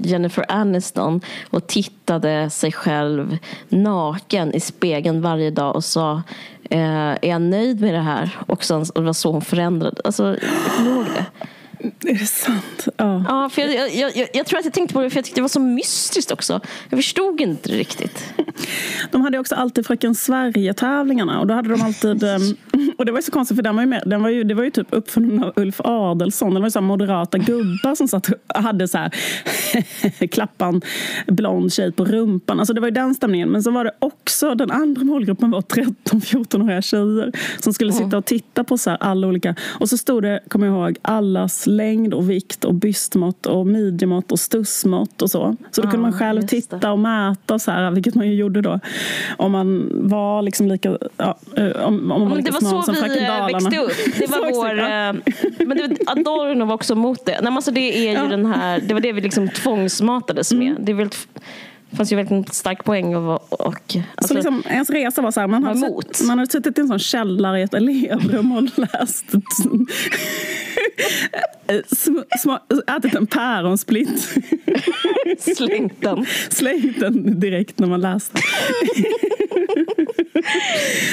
Speaker 3: Jennifer Aniston och tittade sig själv naken naken i spegeln varje dag och sa eh, är jag nöjd med det här? Och, sen, och det var så hon förändrade. Alltså, jag kommer ihåg det.
Speaker 2: Är det sant? Ja.
Speaker 3: ja för jag, jag, jag, jag, tror att jag tänkte på det för jag tyckte det var så mystiskt också. Jag förstod inte riktigt.
Speaker 2: De hade också alltid Fröken Sverige-tävlingarna och då hade de alltid ehm, och det var så konstigt för den var ju, med, den var ju, det var ju typ uppfunnen av Ulf Adelsson. Det var ju så moderata gubbar som satt och hade så här klappan blond tjej på rumpan. Alltså det var ju den stämningen. Men så var det också den andra målgruppen var 13-14-åriga tjejer som skulle sitta och titta på så alla olika. Och så stod det, kommer jag ihåg, allas längd och vikt och bystmått och midjemått och stussmått och så. Så då kunde man själv titta och mäta så här, vilket man ju gjorde då. Om man var liksom lika, ja, om, om man var lika någon som
Speaker 3: Fröken Dalarna. Det var så vi växte upp. Det var vår, eh, men det, Adorno var också mot det. Nej, men alltså det, är ju ja. den här, det var det vi liksom tvångsmatades med. Mm. Det är väldigt, det fanns ju en stark poäng. Och, och, alltså,
Speaker 2: så liksom, ens resa var så här, man hade, sett, man hade suttit i en sån källare i ett elevrum och läst ätit en päronsplitt.
Speaker 3: Slängt den.
Speaker 2: Slängt den direkt när man läste.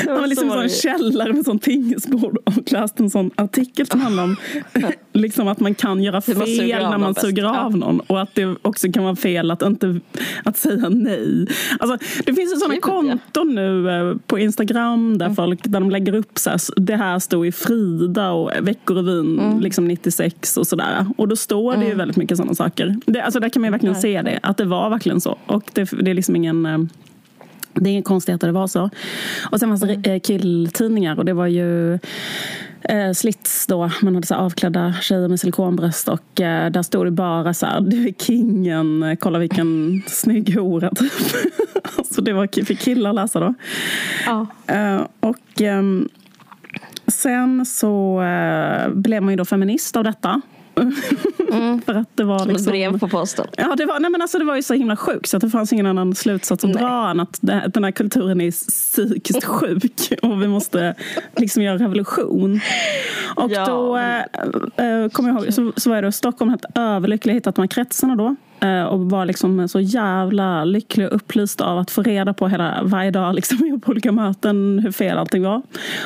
Speaker 2: Man var liksom en källare med sån tingesbord och läste en sån artikel som handlar om liksom att man kan göra fel när man suger av någon och att det också kan vara fel att, inte, att säga nej. Alltså, det finns ju sådana konton nu eh, på Instagram där, mm. folk, där de lägger upp så här, det här stod i Frida och Veckorevyn mm. liksom 96 och sådär. Och då står det ju mm. väldigt mycket sådana saker. Det, alltså, där kan man verkligen se det, att det var verkligen så. Och det, det är liksom ingen eh, det är inget konstigt att det var så. Och sen fanns det mm. killtidningar och det var ju eh, slits då. Man hade så avklädda tjejer med silikonbröst och eh, där stod det bara så här, du är kingen, kolla vilken snygg hora typ. alltså det var för killar att läsa då. Ja. Eh, och eh, sen så eh, blev man ju då feminist av detta.
Speaker 3: Mm. för att det var liksom, brev på posten.
Speaker 2: Ja, det var, nej men alltså det var ju så himla sjukt så att det fanns ingen annan slutsats att dra än att den här kulturen är psykiskt sjuk och vi måste liksom göra revolution. Och ja. då äh, äh, kommer jag ihåg, så, så var det Stockholm helt överlycklig, hittat de här kretsarna då. Eh, och var liksom så jävla lycklig och upplyst av att få reda på hela, varje dag liksom, på olika möten hur fel allting var.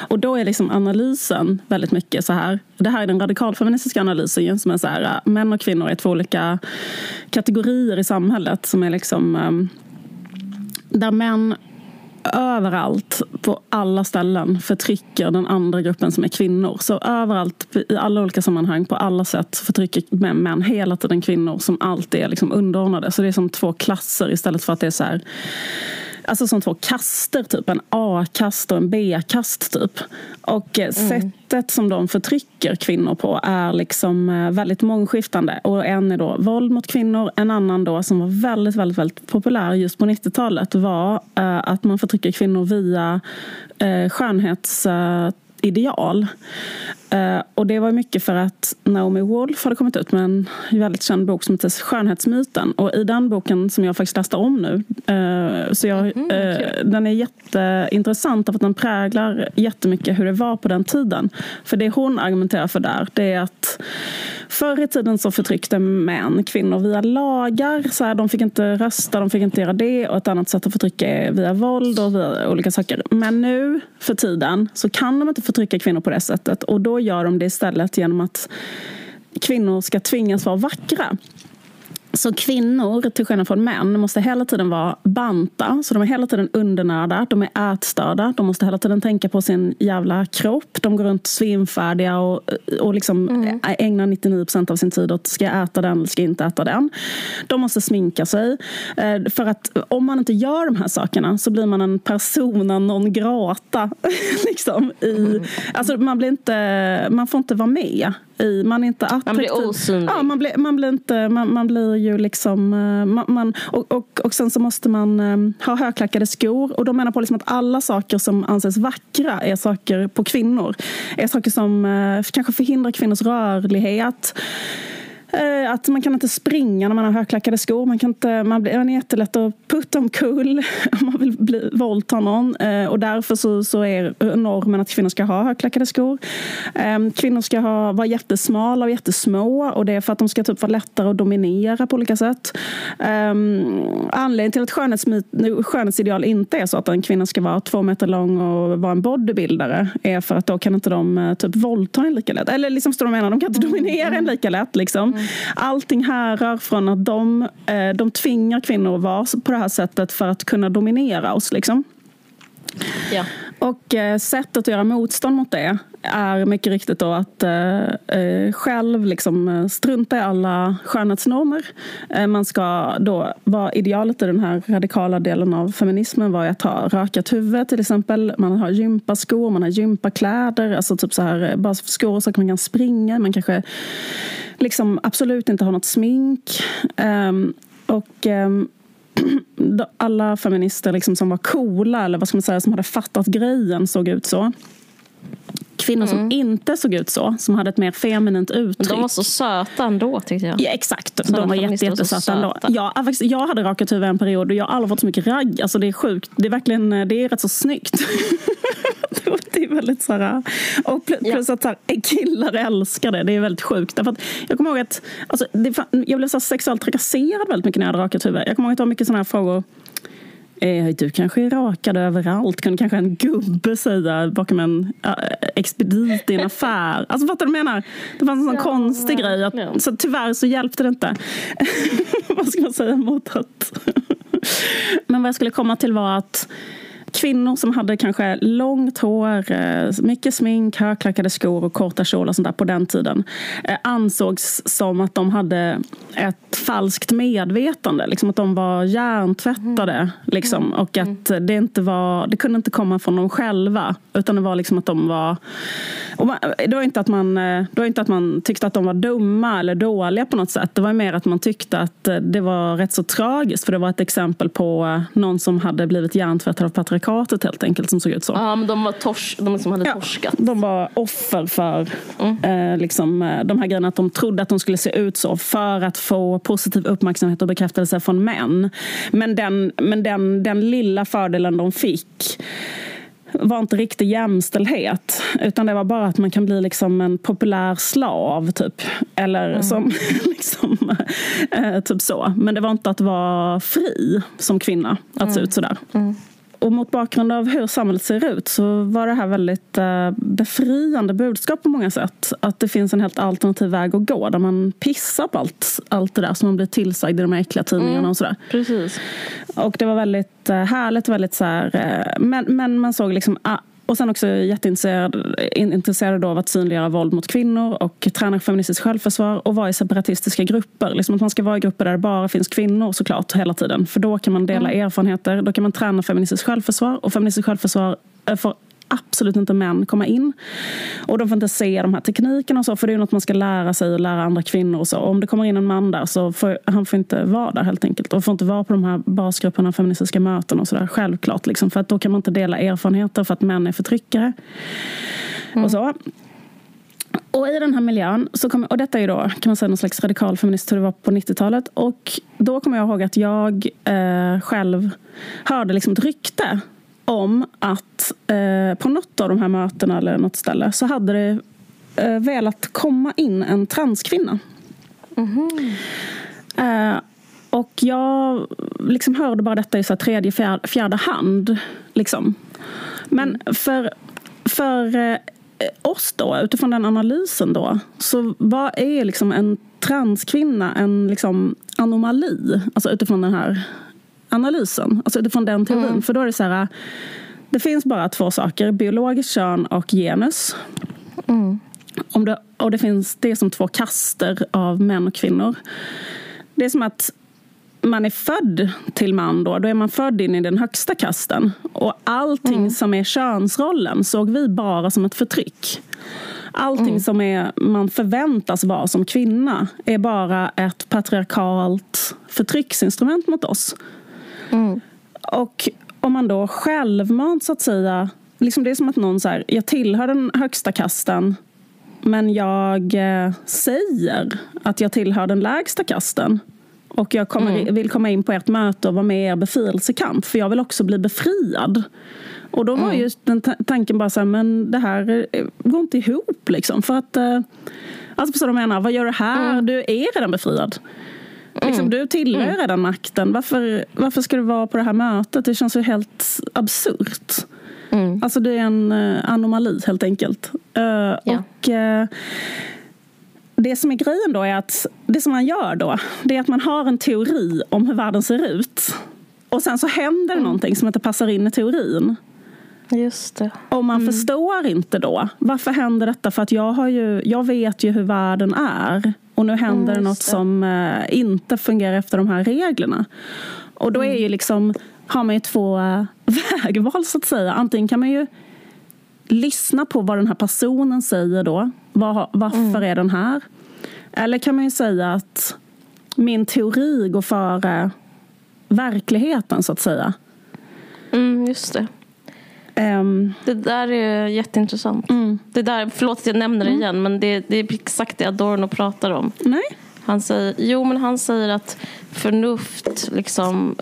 Speaker 2: Och då är liksom analysen väldigt mycket så här. Det här är den radikalfeministiska analysen som är så här, eh, män och kvinnor är två olika kategorier i samhället som är liksom ehm, där män överallt, på alla ställen, förtrycker den andra gruppen som är kvinnor. Så överallt, i alla olika sammanhang, på alla sätt förtrycker män, män hela tiden kvinnor som alltid är liksom underordnade. Så det är som två klasser istället för att det är så här Alltså som två kaster, typ. En A-kast och en B-kast, typ. Och mm. sättet som de förtrycker kvinnor på är liksom eh, väldigt mångskiftande. Och en är då våld mot kvinnor. En annan då som var väldigt, väldigt, väldigt populär just på 90-talet var uh, att man förtrycker kvinnor via uh, skönhets... Uh. Uh, och det var mycket för att Naomi Wolf hade kommit ut med en väldigt känd bok som heter Skönhetsmyten. Och i den boken, som jag faktiskt läste om nu, uh, så jag, mm, uh, den är jätteintressant för att den präglar jättemycket hur det var på den tiden. För det hon argumenterar för där, det är att Förr i tiden så förtryckte män kvinnor via lagar. Så här, de fick inte rösta, de fick inte göra det. Och ett annat sätt att förtrycka är via våld och via olika saker. Men nu för tiden så kan de inte förtrycka kvinnor på det sättet. Och då gör de det istället genom att kvinnor ska tvingas vara vackra. Så kvinnor, till skillnad från män, måste hela tiden vara banta. Så de är hela tiden undernärda, de är ätstörda. De måste hela tiden tänka på sin jävla kropp. De går runt svimfärdiga och, och liksom mm. ägnar 99 procent av sin tid åt ska jag äta den eller ska jag inte äta den. De måste sminka sig. Eh, för att om man inte gör de här sakerna så blir man en persona non grata. liksom, i, mm. alltså man, blir inte, man får inte vara med i. Man är inte attraktiv. Man
Speaker 3: blir osynlig.
Speaker 2: Ja, man blir, man blir, inte, man, man blir ju liksom... Eh, man, och, och, och sen så måste man eh, ha högklackade skor. Och de menar på liksom att alla saker som anses vackra är saker på kvinnor. Är saker som eh, kanske förhindrar kvinnors rörlighet. Eh, att man kan inte springa när man har högklackade skor. Man, kan inte, man, blir, man är jättelätt att putta omkull om man vill bli, våldta någon. Eh, och därför så, så är normen att kvinnor ska ha högklackade skor. Ehm, kvinnor ska ha, vara jättesmala och jättesmå. Och det är för att de ska typ vara lättare att dominera på olika sätt. Ehm, anledningen till att skönhetsmyt, skönhetsideal inte är så att en kvinna ska vara två meter lång och vara en bodybuildare är för att då kan inte de eh, typ våldta en lika lätt. Eller liksom, står de menar, de kan inte dominera en lika lätt. Liksom. Allting härrör från att de, eh, de tvingar kvinnor att vara på det här sättet för att kunna dominera oss. Liksom. Ja. Och eh, sättet att göra motstånd mot det är mycket riktigt då att eh, eh själv liksom eh, strunta i alla skönhetsnormer. Eh, man ska då vara idealet i den här radikala delen av feminismen var att ha rakat huvud till exempel. Man har gympaskor, man har gympakläder, alltså typ så här eh, bara skor så att man kan springa. Man kanske liksom absolut inte har något smink. Eh, och ehm, alla feminister liksom som var coola eller vad ska man säga, som hade fattat grejen såg ut så kvinnor mm. som inte såg ut så, som hade ett mer feminint uttryck.
Speaker 3: De var så söta ändå tyckte jag.
Speaker 2: Ja, exakt, så de var jätte, jättesöta ändå. Ja, jag hade rakat huvud en period och jag har aldrig fått så mycket ragg. Alltså det är sjukt, det är verkligen, det är rätt så snyggt. det är väldigt så här, och plus ja. att så här, killar älskar det, det är väldigt sjukt. Därför att jag kommer ihåg att alltså, det, jag blev så sexuellt trakasserad väldigt mycket när jag hade rakat huvud. Jag kommer ihåg att det var mycket sådana här frågor Eh, du kanske är rakad överallt, kunde kanske en gubbe säga bakom en äh, expedit i en affär. Alltså fattar du vad jag menar? Det fanns en sån ja, konstig ja, grej. Att, ja. Så tyvärr så hjälpte det inte. vad ska man säga mot att... Men vad jag skulle komma till var att kvinnor som hade kanske långt hår, eh, mycket smink, högklackade skor och korta kjolar sånt där på den tiden eh, ansågs som att de hade ett falskt medvetande. Liksom att de var hjärntvättade. Mm. Liksom, mm. och att det, inte var, det kunde inte komma från dem själva. Utan det var liksom att de var... Man, det, var inte att man, eh, det var inte att man tyckte att de var dumma eller dåliga på något sätt. Det var mer att man tyckte att det var rätt så tragiskt. För det var ett exempel på någon som hade blivit hjärntvättad av patriarkatet patriarkatet helt enkelt som såg ut så.
Speaker 3: Ja, men de var tors de som hade ja, torskat.
Speaker 2: De var offer för mm. eh, liksom, eh, de här grejerna att de trodde att de skulle se ut så för att få positiv uppmärksamhet och bekräftelse från män. Men den, men den, den lilla fördelen de fick var inte riktig jämställdhet. Utan det var bara att man kan bli liksom en populär slav, typ. Eller mm. som, liksom, eh, typ så. Men det var inte att vara fri som kvinna, att mm. se ut sådär. Mm och mot bakgrund av hur samhället ser ut så var det här väldigt uh, befriande budskap på många sätt. Att det finns en helt alternativ väg att gå där man pissar på allt, allt det där som man blir tillsagd i de här äckliga tidningarna mm, och sådär.
Speaker 3: Precis.
Speaker 2: Och det var väldigt uh, härligt, väldigt så här, uh, men, men man såg liksom och sen också jätteintresserad intresserad av att synliggöra våld mot kvinnor och träna feministiskt självförsvar och vara i separatistiska grupper. Liksom att man ska vara i grupper där det bara finns kvinnor såklart hela tiden. För då kan man dela mm. erfarenheter, då kan man träna feministiskt självförsvar och feministiskt självförsvar får absolut inte män komma in. Och de får inte se de här teknikerna och så, för det är något man ska lära sig och lära andra kvinnor och så. Och om det kommer in en man där så får han får inte vara där helt enkelt. Och får inte vara på de här basgrupperna, feministiska möten och sådär. Självklart, liksom, för att då kan man inte dela erfarenheter för att män är förtryckare. Mm. Och så. Och i den här miljön, så kom, och detta är då kan man säga någon slags radikal feminist hur det var på 90-talet. Och då kommer jag ihåg att jag eh, själv hörde liksom ett rykte om att eh, på något av de här mötena eller något ställe så hade det eh, velat komma in en transkvinna. Mm -hmm. eh, och jag liksom hörde bara detta i så tredje, fjärde, fjärde hand. Liksom. Men mm. för, för eh, oss då, utifrån den analysen då, så vad är liksom en transkvinna en liksom anomali? Alltså utifrån den här analysen, alltså utifrån den teorin. Mm. För då är det så här, det finns bara två saker, biologiskt kön och genus. Mm. Om det, och det finns det är som två kaster av män och kvinnor. Det är som att man är född till man då, då är man född in i den högsta kasten. Och allting mm. som är könsrollen såg vi bara som ett förtryck. Allting mm. som är, man förväntas vara som kvinna är bara ett patriarkalt förtrycksinstrument mot oss. Mm. Och om man då självmant så att säga, liksom det är som att någon säger jag tillhör den högsta kasten men jag eh, säger att jag tillhör den lägsta kasten. Och jag kommer, mm. vill komma in på ert möte och vara med i er befrielsekamp för jag vill också bli befriad. Och då var mm. ju den tanken bara så här, men det här eh, går inte ihop liksom. För att, eh, alltså förstår du vad jag menar? Vad gör du här? Mm. Du är redan befriad. Mm. Liksom, du tillhör mm. redan makten. Varför, varför ska du vara på det här mötet? Det känns ju helt absurt. Mm. Alltså det är en uh, anomali helt enkelt. Uh, ja. Och uh, det som är grejen då är att det som man gör då, det är att man har en teori om hur världen ser ut. Och sen så händer mm. någonting som inte passar in i teorin.
Speaker 3: Just det.
Speaker 2: Och man mm. förstår inte då. Varför händer detta? För att jag, har ju, jag vet ju hur världen är. Och nu händer mm, något det. som eh, inte fungerar efter de här reglerna. Och då är ju mm. liksom, har man ju två eh, vägval så att säga. Antingen kan man ju lyssna på vad den här personen säger då. Var, varför mm. är den här? Eller kan man ju säga att min teori går före verkligheten så att säga.
Speaker 3: Mm, just det. Um, det där är jätteintressant. Mm. Det där, förlåt att jag nämner det mm. igen, men det, det, är exakt det Adorno pratar om.
Speaker 2: Nej.
Speaker 3: Han säger, jo, men han säger att förnuft, liksom,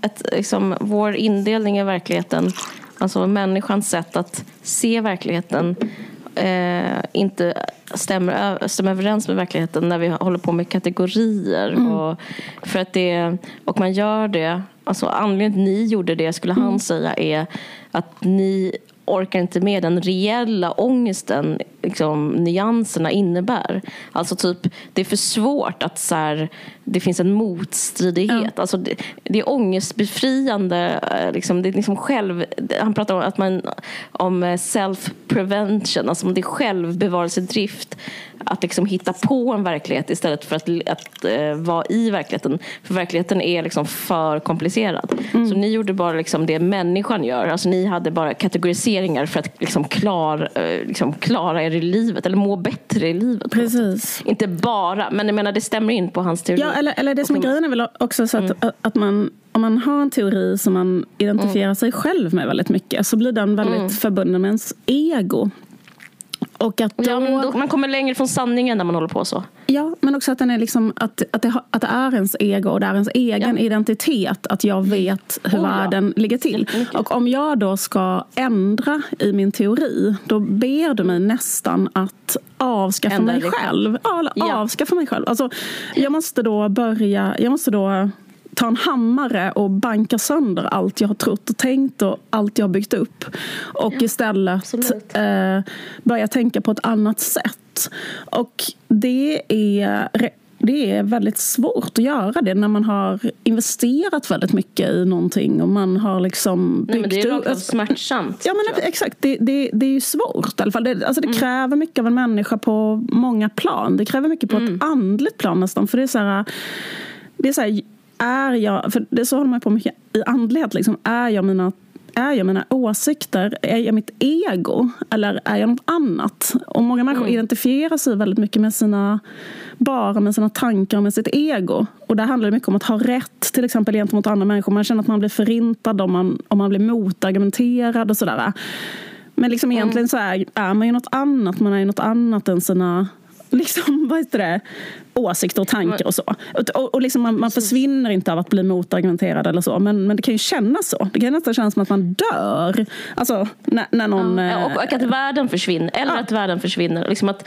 Speaker 3: ett, liksom, vår indelning i verkligheten, alltså människans sätt att se verkligheten eh, inte stämmer, stämmer överens med verkligheten när vi håller på med kategorier. Mm. Och, för att det, och man gör det, alltså anledningen till att ni gjorde det skulle han mm. säga är att ni orkar inte med den reella ångesten liksom, nyanserna innebär. Alltså typ, det är för svårt att så här, det finns en motstridighet. Ja. Alltså, det, det är ångestbefriande. Eh, liksom, det är liksom själv, han pratar om, att man, om self-prevention, alltså om det är självbevarelsedrift att liksom hitta på en verklighet istället för att, att uh, vara i verkligheten. För verkligheten är liksom för komplicerad. Mm. Så ni gjorde bara liksom det människan gör. Alltså ni hade bara kategoriseringar för att liksom klar, liksom klara er i livet eller må bättre i livet.
Speaker 2: Precis.
Speaker 3: Inte bara, men jag menar det stämmer in på hans teori.
Speaker 2: Ja, eller, eller det som är grejen är väl också så att, mm. att man om man har en teori som man identifierar mm. sig själv med väldigt mycket så blir den väldigt mm. förbunden med ens ego.
Speaker 3: Och att då, ja, då, man kommer längre från sanningen när man håller på så.
Speaker 2: Ja, men också att, den är liksom, att, att, det, att det är ens ego och det är ens egen ja. identitet. Att jag vet hur oh, världen ja. ligger till. Och om jag då ska ändra i min teori då ber du mig nästan att avskaffa Ändra mig själv. Ja, avskaffa mig själv. Alltså, jag måste då börja, jag måste då ta en hammare och banka sönder allt jag har trott och tänkt och allt jag har byggt upp. Och ja, istället eh, börja tänka på ett annat sätt. Och det är det är väldigt svårt att göra det när man har investerat väldigt mycket i någonting och man har liksom
Speaker 3: byggt Nej, men Det är rakt smärtsamt.
Speaker 2: Ja men exakt, det, det, det är ju svårt i alla fall. Det, alltså det mm. kräver mycket av en människa på många plan. Det kräver mycket på mm. ett andligt plan nästan. För det är så här, det är så här, är jag, för det så håller man på mycket i andlighet, liksom, är jag mina är jag mina åsikter? Är jag mitt ego? Eller är jag något annat? Och många människor mm. identifierar sig väldigt mycket med sina bara med sina tankar och med sitt ego. Och där handlar det mycket om att ha rätt till exempel gentemot andra människor. Man känner att man blir förintad om man, om man blir motargumenterad och sådär. Men liksom mm. egentligen så är, är man ju något annat. Man är ju något annat än sina liksom, vad heter det, åsikter och tankar och så. Och, och liksom man, man, försvinner inte av att bli motargumenterad eller så. Men, men det kan ju kännas så. Det kan nästan kännas som att man dör. Alltså när, när någon...
Speaker 3: Ja, och, och, att världen försvinner. Eller ja. att världen försvinner. Liksom att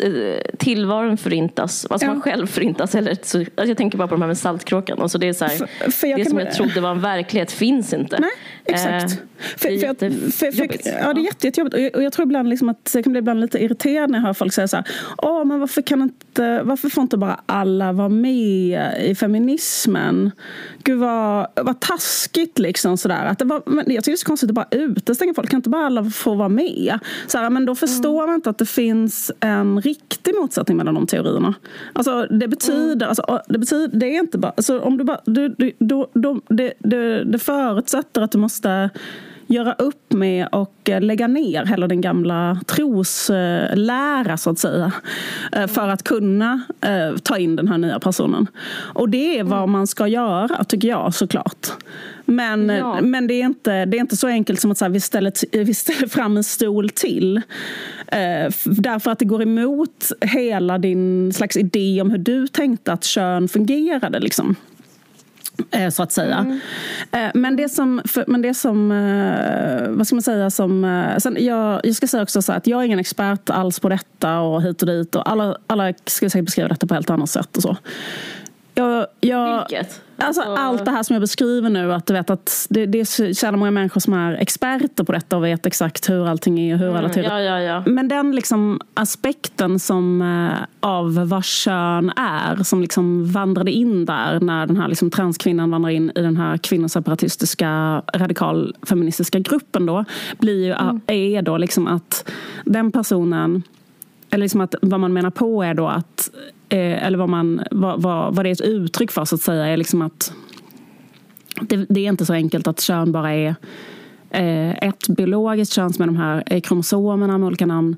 Speaker 3: eh, tillvaron förintas. Alltså ja. man själv förintas. Eller, så, alltså jag tänker bara på de här med Saltkråkan. Alltså det är så här, för, för det som jag trodde var en verklighet finns inte.
Speaker 2: Nej, exakt. Eh, för, det är jättejobbigt. Ja, det är jätte, jättejobbigt. Och jag, och jag tror ibland liksom att jag kan bli ibland lite irriterad när jag hör folk säga så här. Åh, men varför kan inte, varför får inte bara alla vara med i feminismen? Gud vad, vad taskigt liksom sådär. Att det var, men jag tycker det är så konstigt att bara utestänga folk. Kan inte bara alla få vara med? Så här, men då förstår mm. man inte att det finns en riktig motsättning mellan de teorierna. Alltså det betyder, mm. alltså, det betyder, det är inte bara, alltså, om du bara, du, du, då, då, det, det, det förutsätter att du måste göra upp med och eh, lägga ner hela den gamla troslära så att säga. Eh, för att kunna eh, ta in den här nya personen. Och det är vad mm. man ska göra tycker jag såklart. Men, ja. men det, är inte, det är inte så enkelt som att så här, vi, ställer, vi ställer fram en stol till. därför att det går emot hela din slags idé om hur du tänkte att kön fungerade. Liksom. Eh, så att säga. Mm. Eh, men det som, men det som eh, vad ska man säga, som, sen jag, jag ska säga också så att jag är ingen expert alls på detta och hit och dit och alla, alla ska säkert beskriva detta på helt annat sätt och så. Jag, jag,
Speaker 3: Vilket?
Speaker 2: Alltså, alltså, allt det här som jag beskriver nu, att, du vet, att det, det är så många människor som är experter på detta och vet exakt hur allting är och hur mm,
Speaker 3: alla ja, ja, ja.
Speaker 2: Men den liksom aspekten som, eh, av vad kön är som liksom vandrade in där när den här liksom transkvinnan vandrar in i den här kvinnoseparatistiska radikalfeministiska gruppen då, blir ju, mm. är då liksom att den personen eller liksom att vad man menar på är då att Eh, eller vad, man, vad, vad, vad det är ett uttryck för så att säga, är liksom att det, det är inte så enkelt att kön bara är eh, ett biologiskt kön är de här kromosomerna med olika namn.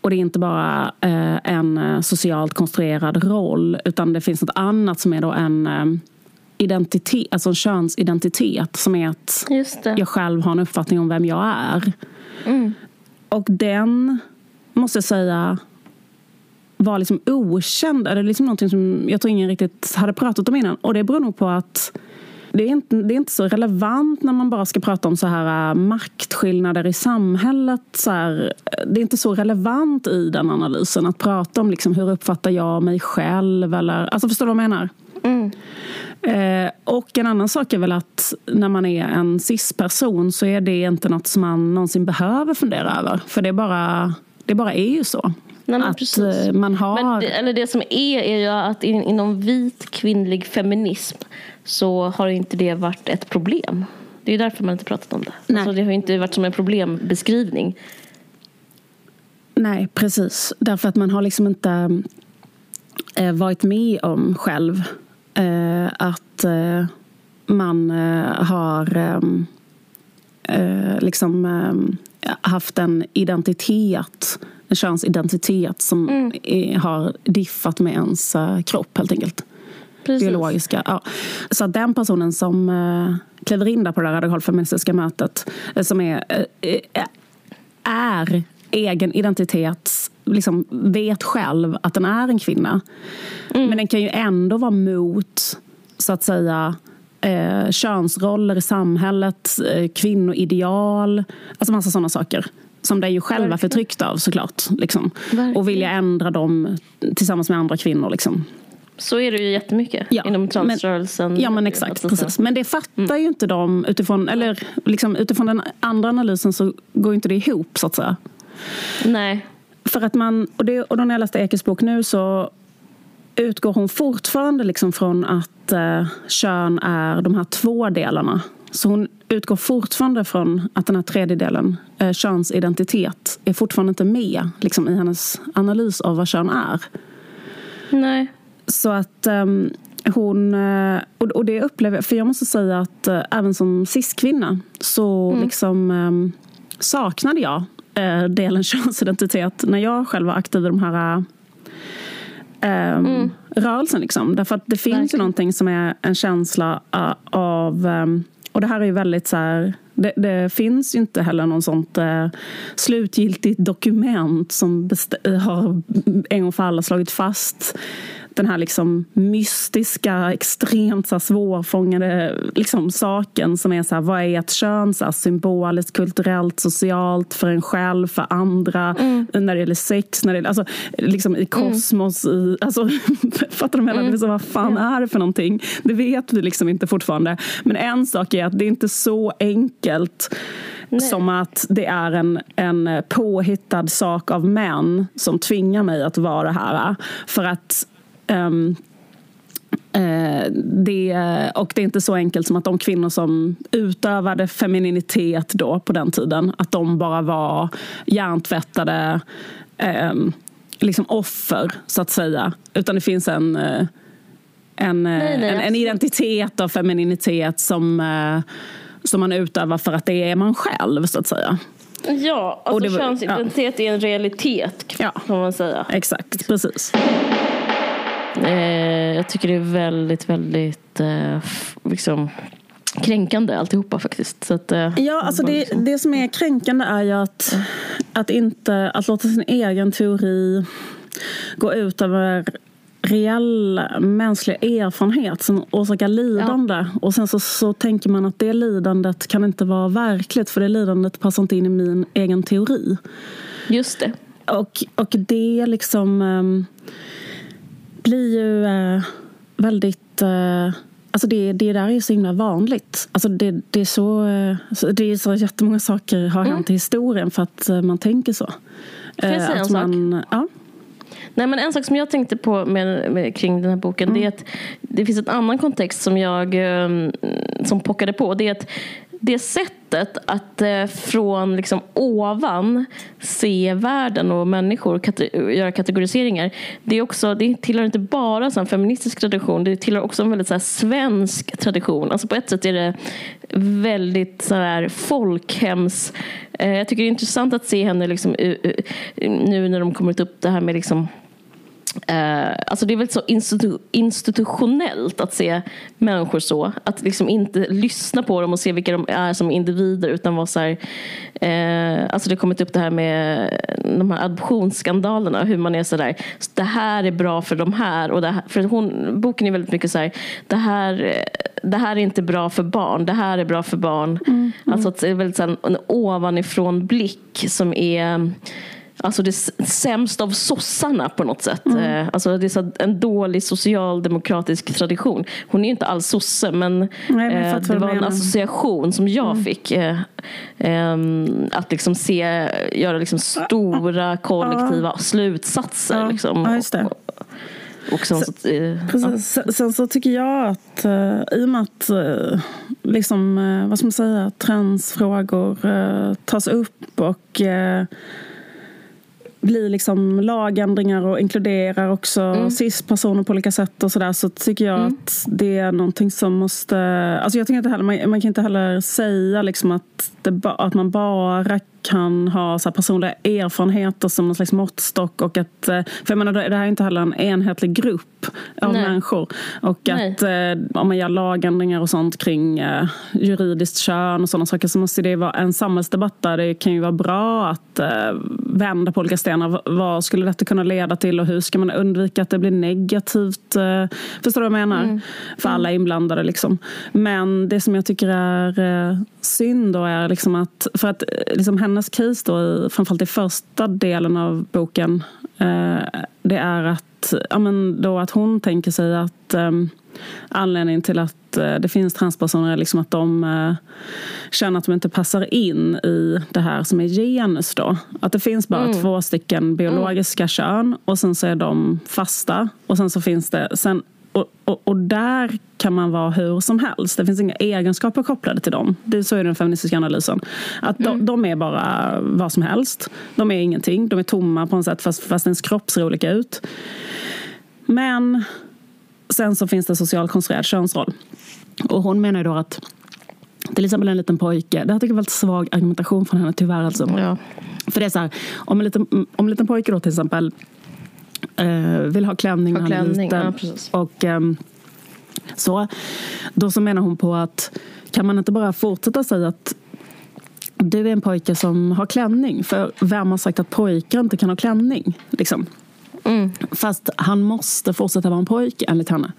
Speaker 2: Och det är inte bara eh, en socialt konstruerad roll utan det finns något annat som är då en identitet, alltså en könsidentitet som är att jag själv har en uppfattning om vem jag är. Mm. Och den, måste jag säga, var liksom okänd. Eller liksom någonting som jag tror ingen riktigt hade pratat om innan. Och det beror nog på att det är, inte, det är inte så relevant när man bara ska prata om så här äh, maktskillnader i samhället. Så här, det är inte så relevant i den analysen att prata om liksom, hur uppfattar jag mig själv. Eller, alltså förstår du vad jag menar? Mm. Eh, och en annan sak är väl att när man är en cis-person så är det inte något som man någonsin behöver fundera över. För det bara, det bara är ju så.
Speaker 3: Nej, att precis. Eh, man har... Men det, eller det som är, är ju att in, inom vit kvinnlig feminism så har inte det varit ett problem. Det är därför man inte pratat om det. Alltså, det har inte varit som en problembeskrivning.
Speaker 2: Nej, precis. Därför att man har liksom inte eh, varit med om själv eh, att eh, man har liksom haft en identitet en könsidentitet som mm. är, har diffat med ens kropp helt enkelt. Precis. biologiska. Ja. Så att den personen som uh, kliver in där på det radikalfeministiska mötet uh, som är, uh, är egen identitet liksom vet själv att den är en kvinna. Mm. Men den kan ju ändå vara mot, så att säga, eh, könsroller i samhället, eh, kvinnoideal, alltså massa sådana saker. Som de ju själva Verkligen. förtryckta av såklart. Liksom. Och vilja ändra dem tillsammans med andra kvinnor. Liksom.
Speaker 3: Så är det ju jättemycket ja, inom transrörelsen.
Speaker 2: Men, ja men exakt, precis. Men det fattar mm. ju inte de utifrån, eller liksom, utifrån den andra analysen så går inte det ihop så att säga.
Speaker 3: Nej.
Speaker 2: För att man, och, det, och då när jag läste Ekes bok nu så utgår hon fortfarande liksom från att eh, kön är de här två delarna. Så hon utgår fortfarande från att den här tredje delen, eh, könsidentitet, är fortfarande inte med liksom, i hennes analys av vad kön är.
Speaker 3: Nej.
Speaker 2: Så att um, hon, uh, och det upplever jag, för jag måste säga att uh, även som cis-kvinna så mm. liksom um, saknade jag uh, delen könsidentitet när jag själv var aktiv i de här um, mm. rörelsen. Liksom. Därför att det finns Verkligen. ju någonting som är en känsla av och det här är ju väldigt så här, det, det, finns ju inte heller någon sånt eh, slutgiltigt dokument som har en gång för alla slagit fast den här liksom mystiska, extremt så svårfångade liksom saken som är så här, vad är ett kön? Så här, symboliskt, kulturellt, socialt, för en själv, för andra, mm. när det gäller sex, när det gäller, alltså, liksom i mm. kosmos. Mm. I, alltså, fattar du menar? Mm. Vad fan är det för någonting? Det vet vi liksom inte fortfarande. Men en sak är att det är inte så enkelt Nej. Som att det är en, en påhittad sak av män som tvingar mig att vara här. För att Um, det, och det är inte så enkelt som att de kvinnor som utövade femininitet då på den tiden, att de bara var hjärntvättade um, liksom offer, så att säga. Utan det finns en, eh, en, nej, nej, en, en, identitet av femininitet som, som man utövar för att det är man själv, så att säga.
Speaker 3: Ja, alltså det, könsidentitet ja. är en realitet, kan ja, man säga.
Speaker 2: Exakt, precis.
Speaker 3: Eh, jag tycker det är väldigt, väldigt eh, liksom, kränkande alltihopa faktiskt. Så att, eh,
Speaker 2: ja, alltså det, liksom... det som är kränkande är ju att, att inte att låta sin egen teori gå ut över reell mänsklig erfarenhet som orsakar lidande. Ja. Och sen så, så tänker man att det lidandet kan inte vara verkligt för det lidandet passar inte in i min egen teori.
Speaker 3: Just det.
Speaker 2: Och, och det liksom... Um, blir ju eh, väldigt... Eh, alltså det, det där är så himla vanligt. Alltså det, det, är så, eh, det är så jättemånga saker har mm. hänt i historien för att eh, man tänker så.
Speaker 3: Får jag säga en man,
Speaker 2: Ja.
Speaker 3: Nej, men en sak som jag tänkte på med, med kring den här boken mm. det är att det finns en annan kontext som jag eh, som pockade på. Det är att det sättet att eh, från liksom ovan se världen och människor, kate göra kategoriseringar, det, är också, det tillhör inte bara en feministisk tradition, det tillhör också en väldigt så här, svensk tradition. Alltså på ett sätt är det väldigt så här, folkhems... Eh, jag tycker det är intressant att se henne liksom, eh, eh, nu när de kommit upp det här med liksom, Uh, alltså det är väldigt så institu institutionellt att se människor så. Att liksom inte lyssna på dem och se vilka de är som individer utan vara så här, uh, Alltså det har kommit upp det här med de här adoptionsskandalerna. Hur man är så där, det här är bra för de här. Och här, för hon, boken är väldigt mycket så här, det här, det här är inte bra för barn. Det här är bra för barn. Mm, mm. Alltså det är väldigt så här, en ovanifrån blick som är Alltså det sämsta av sossarna på något sätt. Mm. Eh, alltså det är en dålig socialdemokratisk tradition. Hon är inte alls sosse men, Nej, men eh, det var en association som jag mm. fick. Eh, eh, att liksom se, göra liksom stora kollektiva ja. slutsatser. Ja. Liksom.
Speaker 2: Ja. Och sen, så, eh, precis. Ja. Sen så tycker jag att uh, i och med att uh, liksom, uh, vad ska man säga, transfrågor tas upp och blir liksom lagändringar och inkluderar också mm. cis-personer på olika sätt och sådär så tycker jag mm. att det är någonting som måste... Alltså jag tycker inte heller, man, man kan inte heller säga liksom att, det, att man bara kan ha så personliga erfarenheter som någon slags måttstock. Och att, eh, för jag menar, det här är inte heller en enhetlig grupp av Nej. människor. Och Nej. att eh, om man gör lagändringar och sånt kring eh, juridiskt kön och sådana saker så måste det vara en samhällsdebatt där det kan ju vara bra att vända på olika stenar. Vad skulle detta kunna leda till och hur ska man undvika att det blir negativt? Förstår du vad jag menar? Mm. För alla mm. inblandade. Liksom. Men det som jag tycker är synd då är liksom att, för att liksom, hennes case då, framförallt i första delen av boken, eh, det är att, ja, men då att hon tänker sig att eh, anledningen till att eh, det finns transpersoner är liksom att de eh, känner att de inte passar in i det här som är genus. Då. Att det finns bara mm. två stycken biologiska mm. kön och sen så är de fasta. Och sen så finns det, sen och, och, och, där kan man vara hur som helst. Det finns inga egenskaper kopplade till dem. Det, så är den feministiska analysen. Att de, mm. de, är bara vad som helst. De är ingenting. De är tomma på något sätt fast, fast ens kropp ser olika ut. Men sen så finns det socialkonstruerad könsroll. Och hon menar då att till exempel en liten pojke. Det här tycker jag var lite svag argumentation från henne tyvärr. Alltså. Ja. För det är så här, om en liten, om en liten pojke då till exempel eh, vill ha klänning är liten. Ja, och, eh, så, då så menar hon på att kan man inte bara fortsätta säga att du är en pojke som har klänning. För vem har sagt att pojkar inte kan ha klänning? Liksom. Mm. Fast han måste fortsätta vara en pojke enligt henne.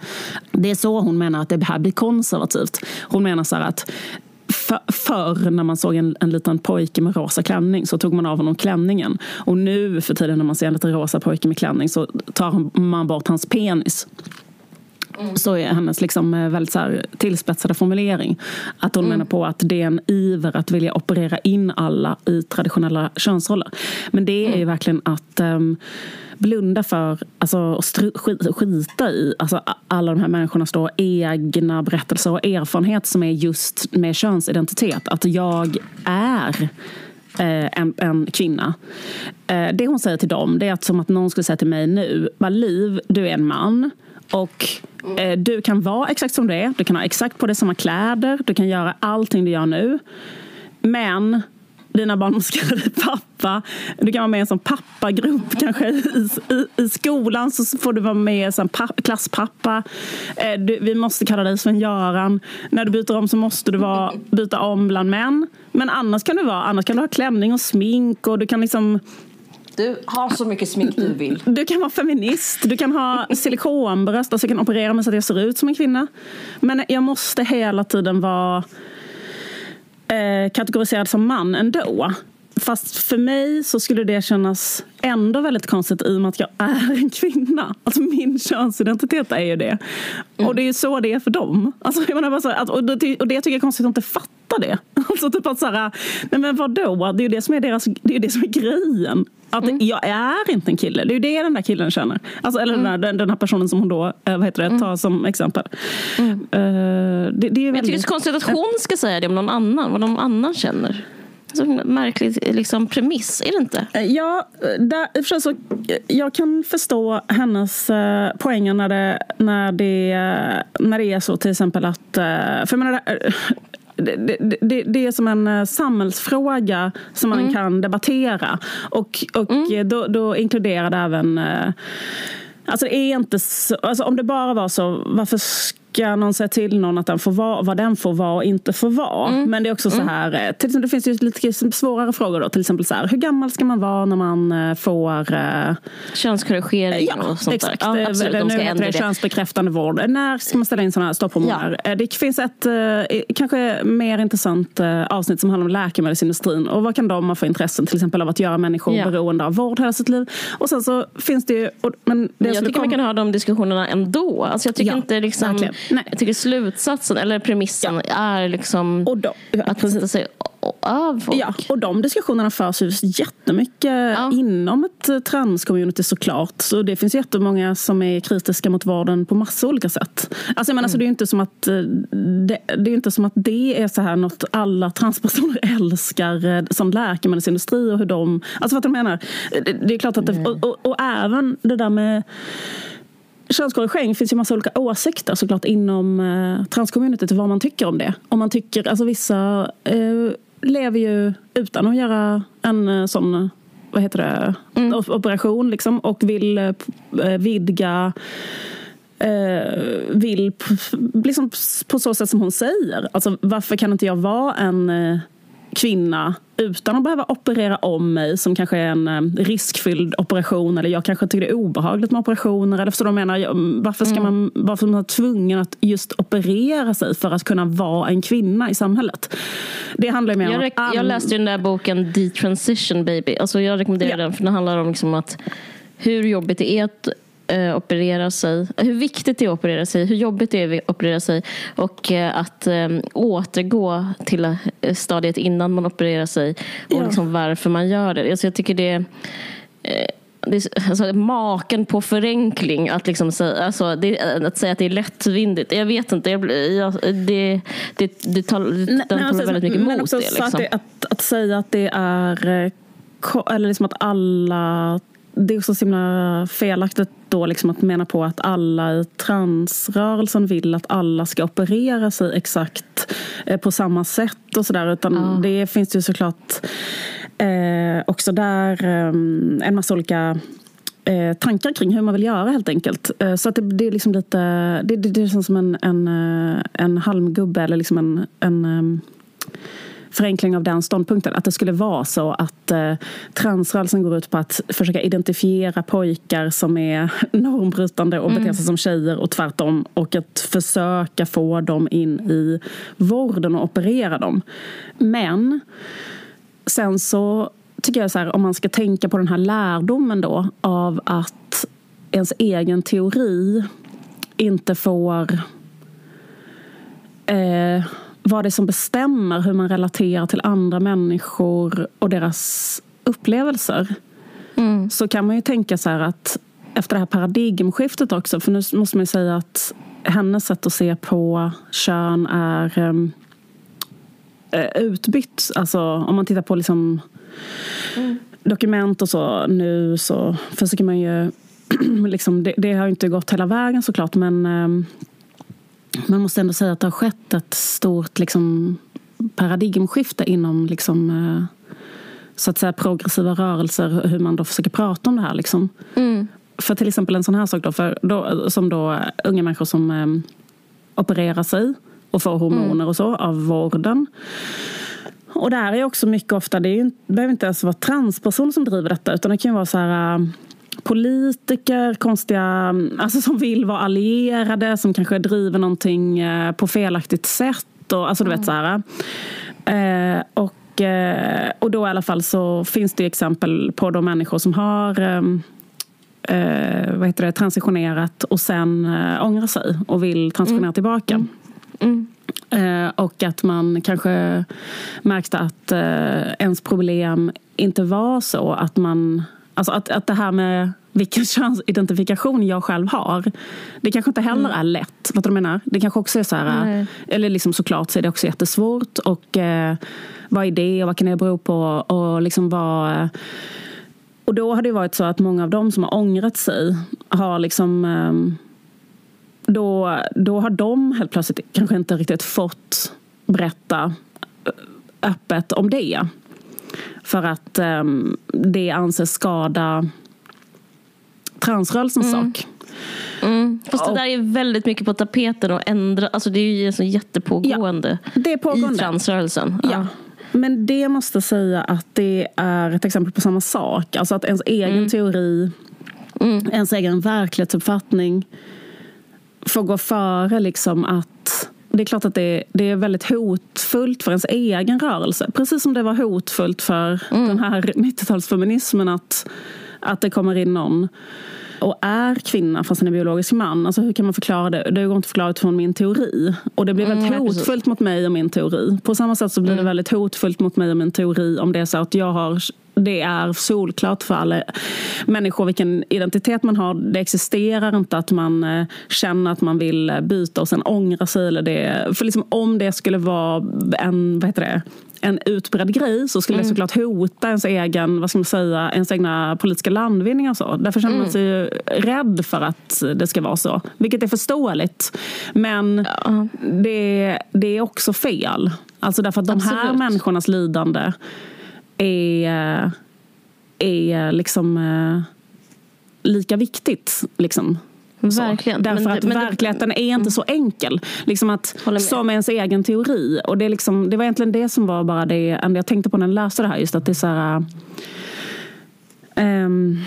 Speaker 2: Det är så hon menar att det här blir konservativt. Hon menar så att för, förr när man såg en, en liten pojke med rosa klänning så tog man av honom klänningen. Och nu för tiden när man ser en liten rosa pojke med klänning så tar man bort hans penis. Mm. Så är hennes liksom eh, väldigt så här tillspetsade formulering. Att hon mm. menar på att det är en iver att vilja operera in alla i traditionella könsroller. Men det är mm. ju verkligen att um, blunda för, alltså skita i alltså, alla de här människornas då egna berättelser och erfarenhet som är just med könsidentitet. Att jag är eh, en, en, kvinna. Eh, det hon säger till dem det är att som att någon skulle säga till mig nu, Liv, du är en man och eh, du kan vara exakt som du är, du kan ha exakt på dig samma kläder, du kan göra allting du gör nu. Men dina barn måste kalla dig pappa. Du kan vara med i en sån pappagrupp kanske i, i, i skolan så får du vara med som klasspappa. Eh, du, vi måste kalla dig Sven-Göran. När du byter om så måste du vara, byta om bland män. Men annars kan du vara, annars kan du ha klänning och smink och du kan liksom
Speaker 3: du har så mycket smink du vill.
Speaker 2: Du kan vara feminist, du kan ha silikonbröst, alltså jag kan operera mig så att jag ser ut som en kvinna. Men jag måste hela tiden vara eh, kategoriserad som man ändå. Fast för mig så skulle det kännas ändå väldigt konstigt i och med att jag är en kvinna. Alltså min könsidentitet är ju det. Mm. Och det är ju så det är för dem. Alltså, jag menar bara så, att, och, det, och det tycker jag är konstigt att inte fatta det. Alltså typ att så här, nej men vadå? Det är ju det som är, deras, det är, det som är grejen. Att mm. jag är inte en kille. Det är ju det den där killen känner. Alltså, eller mm. den, där, den här personen som hon då eh, vad heter det, mm. tar som exempel. Uh, det, det är väldigt...
Speaker 3: Jag tycker det är konstigt att hon ska säga det om någon annan. Vad någon annan känner. Så märklig liksom, premiss, är det inte?
Speaker 2: Eh, ja, där, så, jag kan förstå hennes uh, poänger när det, när, det, när det är så till exempel att... För jag menar, det, det, det, är som en samhällsfråga som man mm. kan debattera. Och, och mm. då, då inkluderar det även Alltså det är inte så, alltså om det bara var så, varför ska någon säga till någon att den får vara, vad den får vara och inte får vara. Mm. Men det är också så mm. här, eh, till exempel, det finns ju lite svårare frågor då. Till exempel så här, hur gammal ska man vara när man eh, får... Uh,
Speaker 3: Könskorrigering
Speaker 2: ja,
Speaker 3: och sånt
Speaker 2: exakt. där. Ja, absolut, de nu heter det, könsbekräftande vård. När ska man ställa in sådana här stopphormoner? Ja. Det finns ett kanske mer intressant avsnitt som handlar om läkemedelsindustrin. Och vad kan de ha för intressen till exempel av att göra människor ja. beroende av vård hela sitt liv? Och sen så finns det ju... Och,
Speaker 3: men det jag tycker kom... man kan ha de diskussionerna ändå. Alltså jag tycker ja, inte liksom... Nej. Jag tycker slutsatsen, eller premissen, ja. är liksom och då, att sätta sig av folk.
Speaker 2: Ja, och de diskussionerna förs ju jättemycket ja. inom ett transcommunity såklart. Så det finns jättemånga som är kritiska mot vården på massa olika sätt. Alltså menar, mm. så det är inte som att eh, det, det, är inte som att det är så här något alla transpersoner älskar eh, som läkemedelsindustri och hur de... Alltså vad jag menar? Det, det är klart att det, mm. och, och, och även det där med könskorrigering finns ju massa olika åsikter såklart inom eh, transcommunityt vad man tycker om det. Om man tycker, alltså vissa eh, lever ju utan att göra en eh, sån vad heter det, mm. operation liksom, och vill eh, vidga eh, vill liksom på så sätt som hon säger. Alltså, varför kan inte jag vara en eh, kvinna utan att behöva operera om mig som kanske är en eh, riskfylld operation eller jag kanske tycker det är obehagligt med operationer. Eller förstår du menar? Varför ska mm. man varför man tvungen att just operera sig för att kunna vara en kvinna i samhället? Det handlar mer
Speaker 3: om
Speaker 2: jag,
Speaker 3: att... Jag läste den där boken The Transition Baby. Alltså jag rekommenderar ja. den för den handlar om liksom att hur jobbigt det är att eh, operera sig, hur viktigt det är att operera sig, hur jobbigt det är att operera sig och eh, att eh, återgå till eh, stadiet innan man opererar sig och ja. liksom varför man gör det. Alltså jag tycker det eh, det är, alltså, maken på förenkling att, liksom, alltså, det, att säga att det är lättvindigt. Jag vet inte. Jag, jag, det, det, det tar, nej, den tar alltså, väldigt mycket emot det. Liksom.
Speaker 2: Att, att, att, säga att det är eh, eller liksom att alla det är också så himla felaktigt då liksom att mena på att alla i transrörelsen vill att alla ska operera sig exakt eh, på samma sätt och sådär. Utan ja. det finns ju såklart eh, också där eh, en massa olika eh, tankar kring hur man vill göra helt enkelt. Eh, så att det, det, är liksom lite, det, det, det känns som en, en, eh, en halmgubbe eller liksom en, en förenkling av den ståndpunkten. Att det skulle vara så att eh, transrörelsen går ut på att försöka identifiera pojkar som är normbrytande och beter sig mm. som tjejer och tvärtom. Och att försöka få dem in i vården och operera dem. Men sen så tycker jag så här, om man ska tänka på den här lärdomen då av att ens egen teori inte får eh, vad det är som bestämmer hur man relaterar till andra människor och deras upplevelser. Mm. Så kan man ju tänka så här att efter det här paradigmskiftet också, för nu måste man ju säga att hennes sätt att se på kön är um, utbytt. Alltså om man tittar på liksom mm. dokument och så nu så försöker man ju liksom, det, det, har inte gått hela vägen såklart men um, man måste ändå säga att det har skett ett stort liksom, paradigmskifte inom liksom, eh, så att säga, progressiva rörelser, hur man då försöker prata om det här. Liksom. Mm. För till exempel en sån här sak då, för då, som då unga människor som eh, opererar sig och får hormoner mm. och så av vården. Och där är också mycket ofta, det, är ju, det behöver inte ens vara transperson som driver detta utan det kan ju vara så här eh, politiker, konstiga, alltså som vill vara allierade, som kanske driver någonting eh, på felaktigt sätt. Och, alltså du vet så här. Eh, och, eh, och då i alla fall så finns det exempel på de människor som har eh, vad heter det, transitionerat och sen eh, ångrar sig och vill transitionera mm. tillbaka. Mm. Mm. Eh, och att man kanske märkte att eh, ens problem inte var så att man Alltså att, att det här med vilken könsidentifikation jag själv har. Det kanske inte heller mm. är lätt. Vad du menar? Det kanske också är så här, Nej. eller liksom såklart så är det också jättesvårt. Och eh, vad är det och vad kan det bero på? Och liksom vad... Och då har det varit så att många av dem som har ångrat sig har liksom eh, då, då har de helt plötsligt kanske inte riktigt fått berätta eh, öppet om det. För att um, det anses skada transrörelsens mm. sak.
Speaker 3: Mm. Fast det där är väldigt mycket på tapeten och ändra, alltså det är ju så jättepågående,
Speaker 2: ja, det är pågående.
Speaker 3: i transrörelsen.
Speaker 2: Ja. ja. Men det måste säga att det är ett exempel på samma sak. Alltså att ens egen mm. teori, mm. ens egen verklighetsuppfattning får gå före liksom att det är klart att det, det är väldigt hotfullt för ens egen rörelse. Precis som det var hotfullt för mm. den här 90-talsfeminismen att, att det kommer in någon och är kvinna fast han är biologisk man. Alltså hur kan man förklara det? Det går inte att förklara utifrån min teori. Och det blir väldigt mm, hotfullt precis. mot mig och min teori. På samma sätt så blir mm. det väldigt hotfullt mot mig och min teori om det är så att jag har det är solklart för alla människor vilken identitet man har. Det existerar inte att man eh, känner att man vill byta och sen ångra sig. Eller det. För liksom, om det skulle vara en, vad heter det, en utbredd grej så skulle mm. det såklart hota ens egen, vad ska man säga, ens egna politiska landvinningar. Och så. Därför känner mm. man sig rädd för att det ska vara så. Vilket är förståeligt. Men ja. det, det är också fel. Alltså därför att de Absolut. här människornas lidande är, är liksom eh, lika viktigt. Liksom.
Speaker 3: Verkligen.
Speaker 2: Därför
Speaker 3: men,
Speaker 2: att men verkligheten är inte mm. så enkel. Liksom att, som ens egen teori. Och det, är liksom, det var egentligen det som var bara det enda jag tänkte på när jag läste det här. Just att det är så här... Um,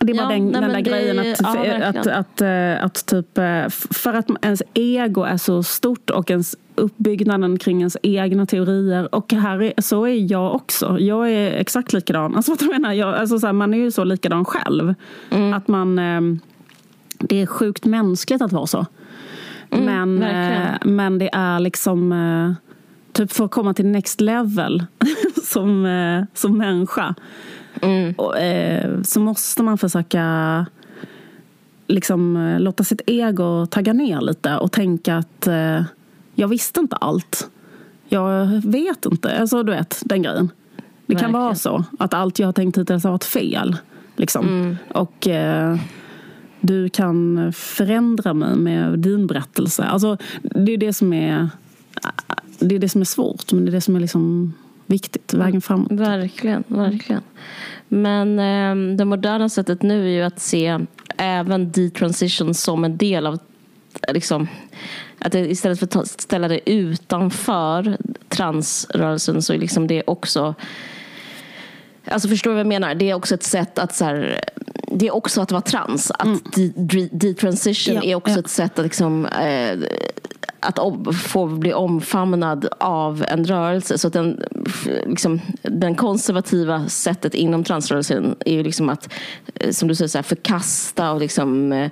Speaker 2: det är bara ja, den, nej, den där det, grejen att, ja, att, att, att, eh, att, typ, eh, för att ens ego är så stort och ens uppbyggnaden kring ens egna teorier. Och här är, så är jag också. Jag är exakt likadan. Alltså, vad jag menar, jag, alltså, så här, man är ju så likadan själv. Mm. Att man, eh, det är sjukt mänskligt att vara så. Mm, men, men det är liksom typ för att komma till next level som, som människa Mm. Och, eh, så måste man försöka liksom, eh, låta sitt ego tagga ner lite och tänka att eh, jag visste inte allt. Jag vet inte. Alltså, du vet, den grejen. Det kan vara så att allt jag har tänkt hittills har varit fel. Liksom. Mm. Och eh, du kan förändra mig med din berättelse. Alltså, det är det som är det är det som är svårt, men det är det som är liksom viktigt, vägen framåt.
Speaker 3: Verkligen, verkligen. Men eh, det moderna sättet nu är ju att se även detransition som en del av liksom, att istället för att ställa det utanför transrörelsen så är liksom det också Alltså förstår du vad jag menar? Det är också ett sätt att så här, det är också att vara trans. Att mm. detransition ja, är också ja. ett sätt att liksom, eh, att få bli omfamnad av en rörelse. Så att den, liksom, den konservativa sättet inom transrörelsen är ju liksom att, eh, som du säger, så här, förkasta och liksom, eh,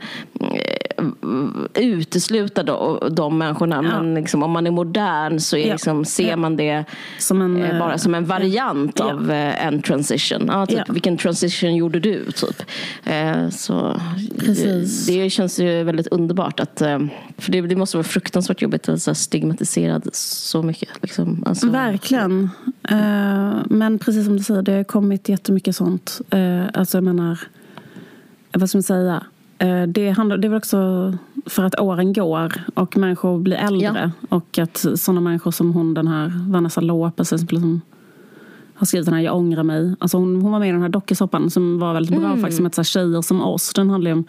Speaker 3: utesluta då, de människorna. Ja. Men liksom, om man är modern så är, liksom, ser ja. man det som en, eh, bara som en variant ja. av en transition. Ja, typ, Vilken transition gjorde du? Typ. Så Precis. det, det känns ju väldigt underbart. att För det, det måste vara fruktansvärt jobbigt att vara stigmatiserad så mycket. Liksom.
Speaker 2: Alltså, Verkligen. Uh, men precis som du säger, det har kommit jättemycket sånt. Alltså jag menar, vad ska man säga? Uh, det, handlar, det är väl också för att åren går och människor blir äldre. Ja. Och att sådana människor som hon, den här Vanessa Lopez, som har skrivit den här Jag ångrar mig. Alltså hon, hon var med i den här dokusåpan som var väldigt bra mm. faktiskt. Som heter Tjejer som oss. Den handlar ju om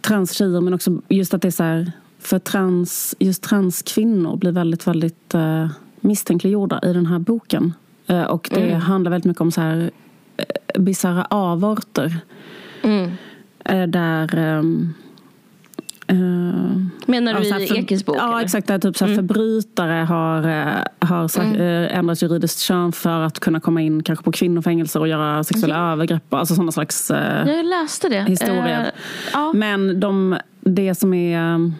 Speaker 2: transtjejer men också just att det är så här, för trans, just transkvinnor blir väldigt, väldigt uh, misstänkliggjorda i den här boken. Uh, och det mm. handlar väldigt mycket om så här uh, bisarra avarter. Mm. Uh, där um,
Speaker 3: Uh, Menar du i Ekes bok?
Speaker 2: Ja, eller? exakt. Där typ så mm. förbrytare har, har sagt, mm. ändrat juridiskt kön för att kunna komma in kanske på kvinnofängelser och göra sexuella mm. övergrepp. Alltså sådana slags uh,
Speaker 3: Jag läste det.
Speaker 2: historier. Uh, ja. Men de, det som är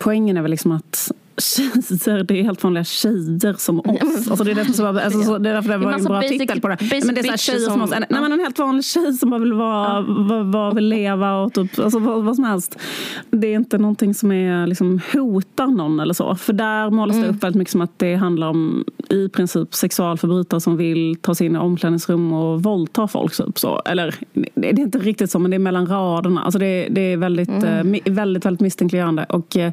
Speaker 2: poängen är väl liksom att tjejer, det är helt vanliga tjejer som oss. Alltså det är därför, som, alltså, så, det är därför det var en bra basic, titel på det. Men det är så här, tjejer som, som oss. En, nej, men en helt vanlig tjej som bara vill, vara, ja. bara vill leva och typ, alltså, vad, vad som helst. Det är inte någonting som är, liksom, hotar någon eller så. För där målas mm. det upp väldigt mycket som att det handlar om i princip sexualförbrytare som vill ta sig in i omklädningsrum och våldta folk. Typ, så. Eller det är inte riktigt så men det är mellan raderna. Alltså det, det är väldigt, mm. eh, väldigt, väldigt misstänkliggörande. Och, eh,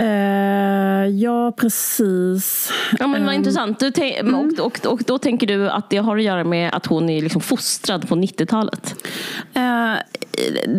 Speaker 2: Uh, ja, precis.
Speaker 3: Ja, men vad um, intressant. Du mm. och, och, och, då tänker du att det har att göra med att hon är liksom fostrad på 90-talet?
Speaker 2: Uh,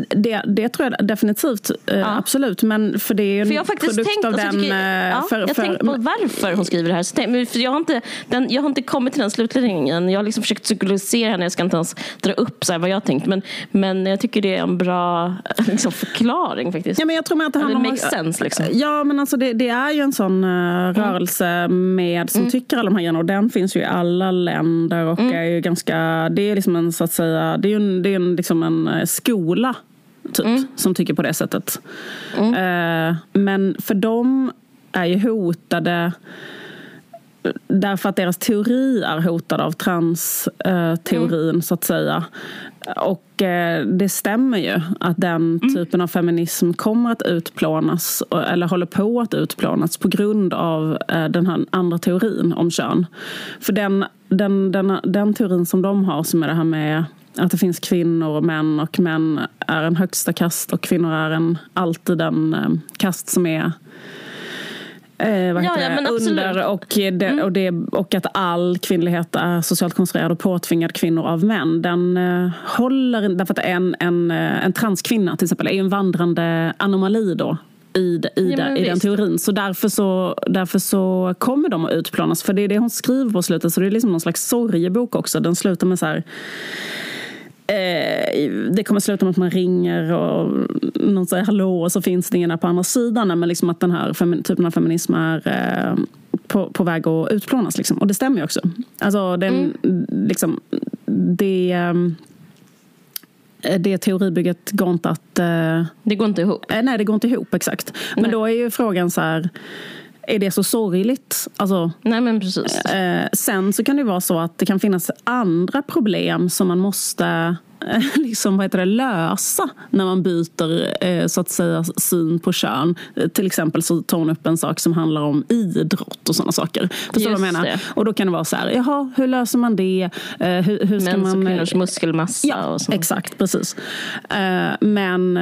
Speaker 2: det, det tror jag definitivt. Eh, ja. Absolut. Men för det är
Speaker 3: för jag har faktiskt produkt tänkt, av alltså, den... Tycker, ja, för, jag har tänkt på varför hon skriver det här. Så, för jag, har inte, den, jag har inte kommit till den slutledningen. Jag har liksom försökt psykologisera henne. Jag ska inte ens dra upp så vad jag har tänkt. Men, men jag tycker det är en bra liksom, förklaring faktiskt.
Speaker 2: Ja, men jag tror att det
Speaker 3: handlar om... sense liksom.
Speaker 2: Ja, men alltså det, det är ju en sån uh, rörelse med som mm. tycker alla de här grejerna. Och den finns ju i alla länder och mm. är ju ganska... Det är liksom en så att säga... Det är en, det är en, liksom en eh, skola typ, mm. som tycker på det sättet. Uh, men för dem är ju hotade därför att deras teori är hotad av transteorin, mm. så att säga. Och eh, det stämmer ju att den mm. typen av feminism kommer att utplånas eller håller på att utplånas på grund av eh, den här andra teorin om kön. För den, den, den, den teorin som de har, som är det här med att det finns kvinnor och män och män är en högsta kast och kvinnor är en, alltid en eh, kast som är eh, ja, ja, under och, det, mm. och, det, och att all kvinnlighet är socialt konstruerad och påtvingad kvinnor av män. Den eh, håller, därför att en, en, eh, en transkvinna till exempel är en vandrande anomali då i, i, ja, i den teorin. Så därför, så därför så kommer de att utplånas. För det är det hon skriver på slutet. Så det är liksom någon slags sorgebok också. Den slutar med så här Eh, det kommer sluta med att man ringer och någon säger hallå och så finns det ingen där på andra sidan. Men liksom att den här typen av feminism är eh, på, på väg att utplånas. Liksom. Och det stämmer ju också. Alltså, den, mm. liksom, det, ehm, det teoribygget går inte att... Eh,
Speaker 3: det går inte ihop?
Speaker 2: nej, det går inte ihop exakt. Men nej. då är ju frågan så här är det så sorgligt? Alltså,
Speaker 3: Nej, men precis.
Speaker 2: Eh, sen så kan det vara så att det kan finnas andra problem som man måste liksom, vad heter det, lösa när man byter eh, så att säga syn på kön. Till exempel så tar hon upp en sak som handlar om idrott och sådana saker. Förstår vad jag menar? Det. Och då kan det vara så här, jaha, hur löser man det? Eh, hur, hur ska
Speaker 3: Mäns
Speaker 2: och
Speaker 3: kvinnors muskelmassa
Speaker 2: ja,
Speaker 3: och sånt.
Speaker 2: Exakt, precis. Men,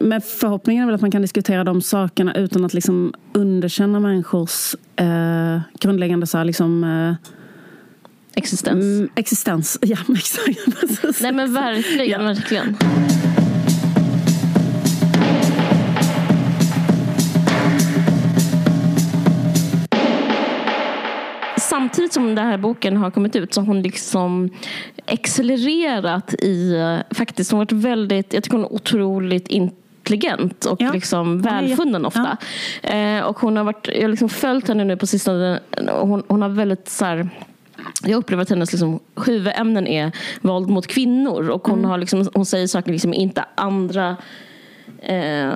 Speaker 2: men förhoppningen är väl att man kan diskutera de sakerna utan att liksom underkänna människors grundläggande så här, liksom,
Speaker 3: Existens. Mm,
Speaker 2: existens, ja exakt.
Speaker 3: Nej men verkligen, ja. verkligen. Samtidigt som den här boken har kommit ut så har hon liksom accelererat i, faktiskt hon har varit väldigt, jag tycker hon är otroligt intelligent och ja. liksom välfunnen ofta. Ja. Eh, och hon har varit, jag har liksom följt henne nu på sistone. Hon, hon har väldigt så här, jag upplever att hennes liksom, huvudämnen är våld mot kvinnor. Och hon, mm. har liksom, hon säger saker liksom inte andra Eh,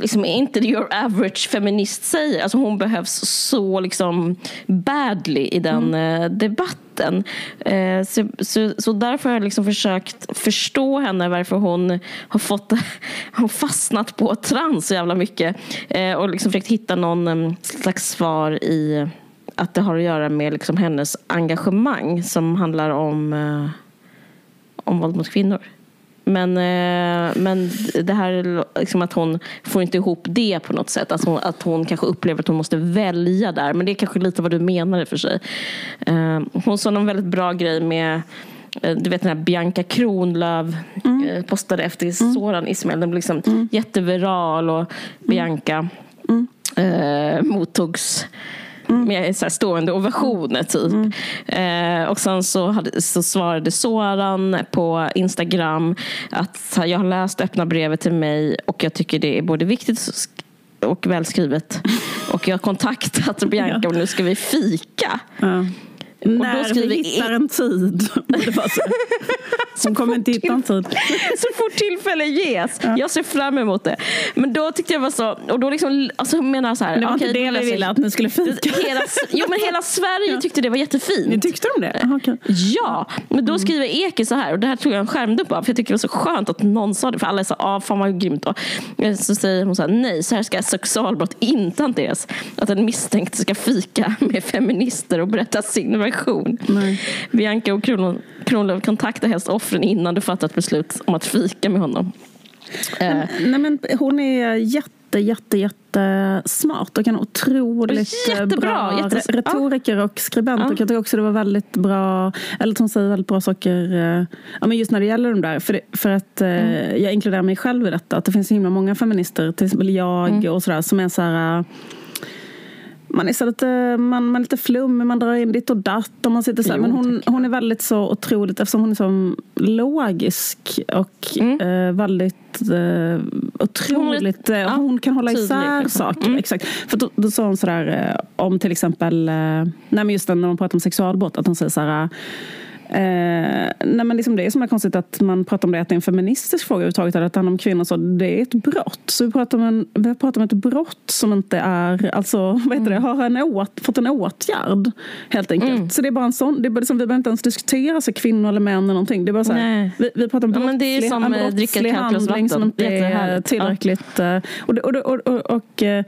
Speaker 3: liksom inte your average feminist säger. Alltså hon behövs så liksom badly i den mm. eh, debatten. Eh, så, så, så, därför har jag liksom försökt förstå henne varför hon har fått har fastnat på trans så jävla mycket. Eh, och liksom försökt hitta någon um, slags svar i att det har att göra med liksom hennes engagemang som handlar om, eh, om våld mot kvinnor. Men, eh, men det här liksom att hon får inte ihop det på något sätt. Att hon, att hon kanske upplever att hon måste välja där. Men det är kanske lite vad du menar i för sig. Eh, hon sa någon väldigt bra grej med eh, du vet den här Bianca Kronlöf mm. Eh, postade efter mm. Soran Ismail. Den blev liksom mm. jätteviral och Bianca mm. eh, mottogs mm. Med så stående ovationer typ. Mm. Eh, och sen så, hade, så svarade Soran på Instagram att jag har läst öppna brevet till mig och jag tycker det är både viktigt och välskrivet. Och jag har kontaktat Bianca och nu ska vi fika. Ja.
Speaker 2: När vi hittar en tid. Som kommer inte hitta en tid.
Speaker 3: så fort tillfälle ges. Ja. Jag ser fram emot det. Men då tyckte jag var så, och då liksom, alltså menar så här.
Speaker 2: Det var okay, inte det vi ville att ni skulle fika.
Speaker 3: Hela, jo men hela Sverige tyckte det var jättefint.
Speaker 2: Ni tyckte de det?
Speaker 3: Aha, okay. Ja, men då skriver Eke så här, och det här tog jag en skärmdump av, för jag tycker det var så skönt att någon sa det, för alla så, ah, fan vad grymt. Då. Så säger hon så här, nej, så här ska sexualbrott inte hanteras. Att en misstänkt ska fika med feminister och berätta sin version. Nej. Bianca och Kronlöf kontaktar helst offren innan du fattar ett beslut om att fika med honom.
Speaker 2: Eh. Nej, men hon är jätte jätte, jätte, smart och en otroligt
Speaker 3: Jättebra,
Speaker 2: bra
Speaker 3: jättes-
Speaker 2: retoriker och skribent. Och jag tycker också det var väldigt bra, eller hon säger väldigt bra saker, eh, ja, men just när det gäller de där. För, det- för att eh, jag inkluderar mig själv i detta, att det finns så himla många feminister, till exempel jag och sådär, som är så här eh, man är, så lite, man, man är lite flummig, man drar in ditt och datt. Och man sitter så.
Speaker 3: Jo,
Speaker 2: Men hon, hon är väldigt så otroligt, eftersom hon är så logisk och eh, väldigt eh, otroligt... eh,
Speaker 3: ja,
Speaker 2: hon kan hålla
Speaker 3: tydlig,
Speaker 2: isär
Speaker 3: liksom.
Speaker 2: saker. Exakt. För då, då sa hon sådär eh, om till exempel, eh, nej men just när man pratar om sexualbrott, att hon säger så här Eh, nej men liksom det är så konstigt att man pratar om det att det är en feministisk fråga överhuvudtaget. Att det handlar om kvinnor. Så det är ett brott. Så vi pratar om, en, vi pratar om ett brott som inte är, alltså vad heter det, har en åt, fått en åtgärd. Helt enkelt. Så det är bara en sån, det är bara liksom, vi behöver inte ens diskutera så kvinnor eller män eller någonting. Det är bara så här, vi, vi pratar om
Speaker 3: Ja, men det är
Speaker 2: brottslig,
Speaker 3: som,
Speaker 2: en
Speaker 3: eh,
Speaker 2: brottslig handling som inte är tillräckligt. eh, Och, och, det- och, och, och, eh,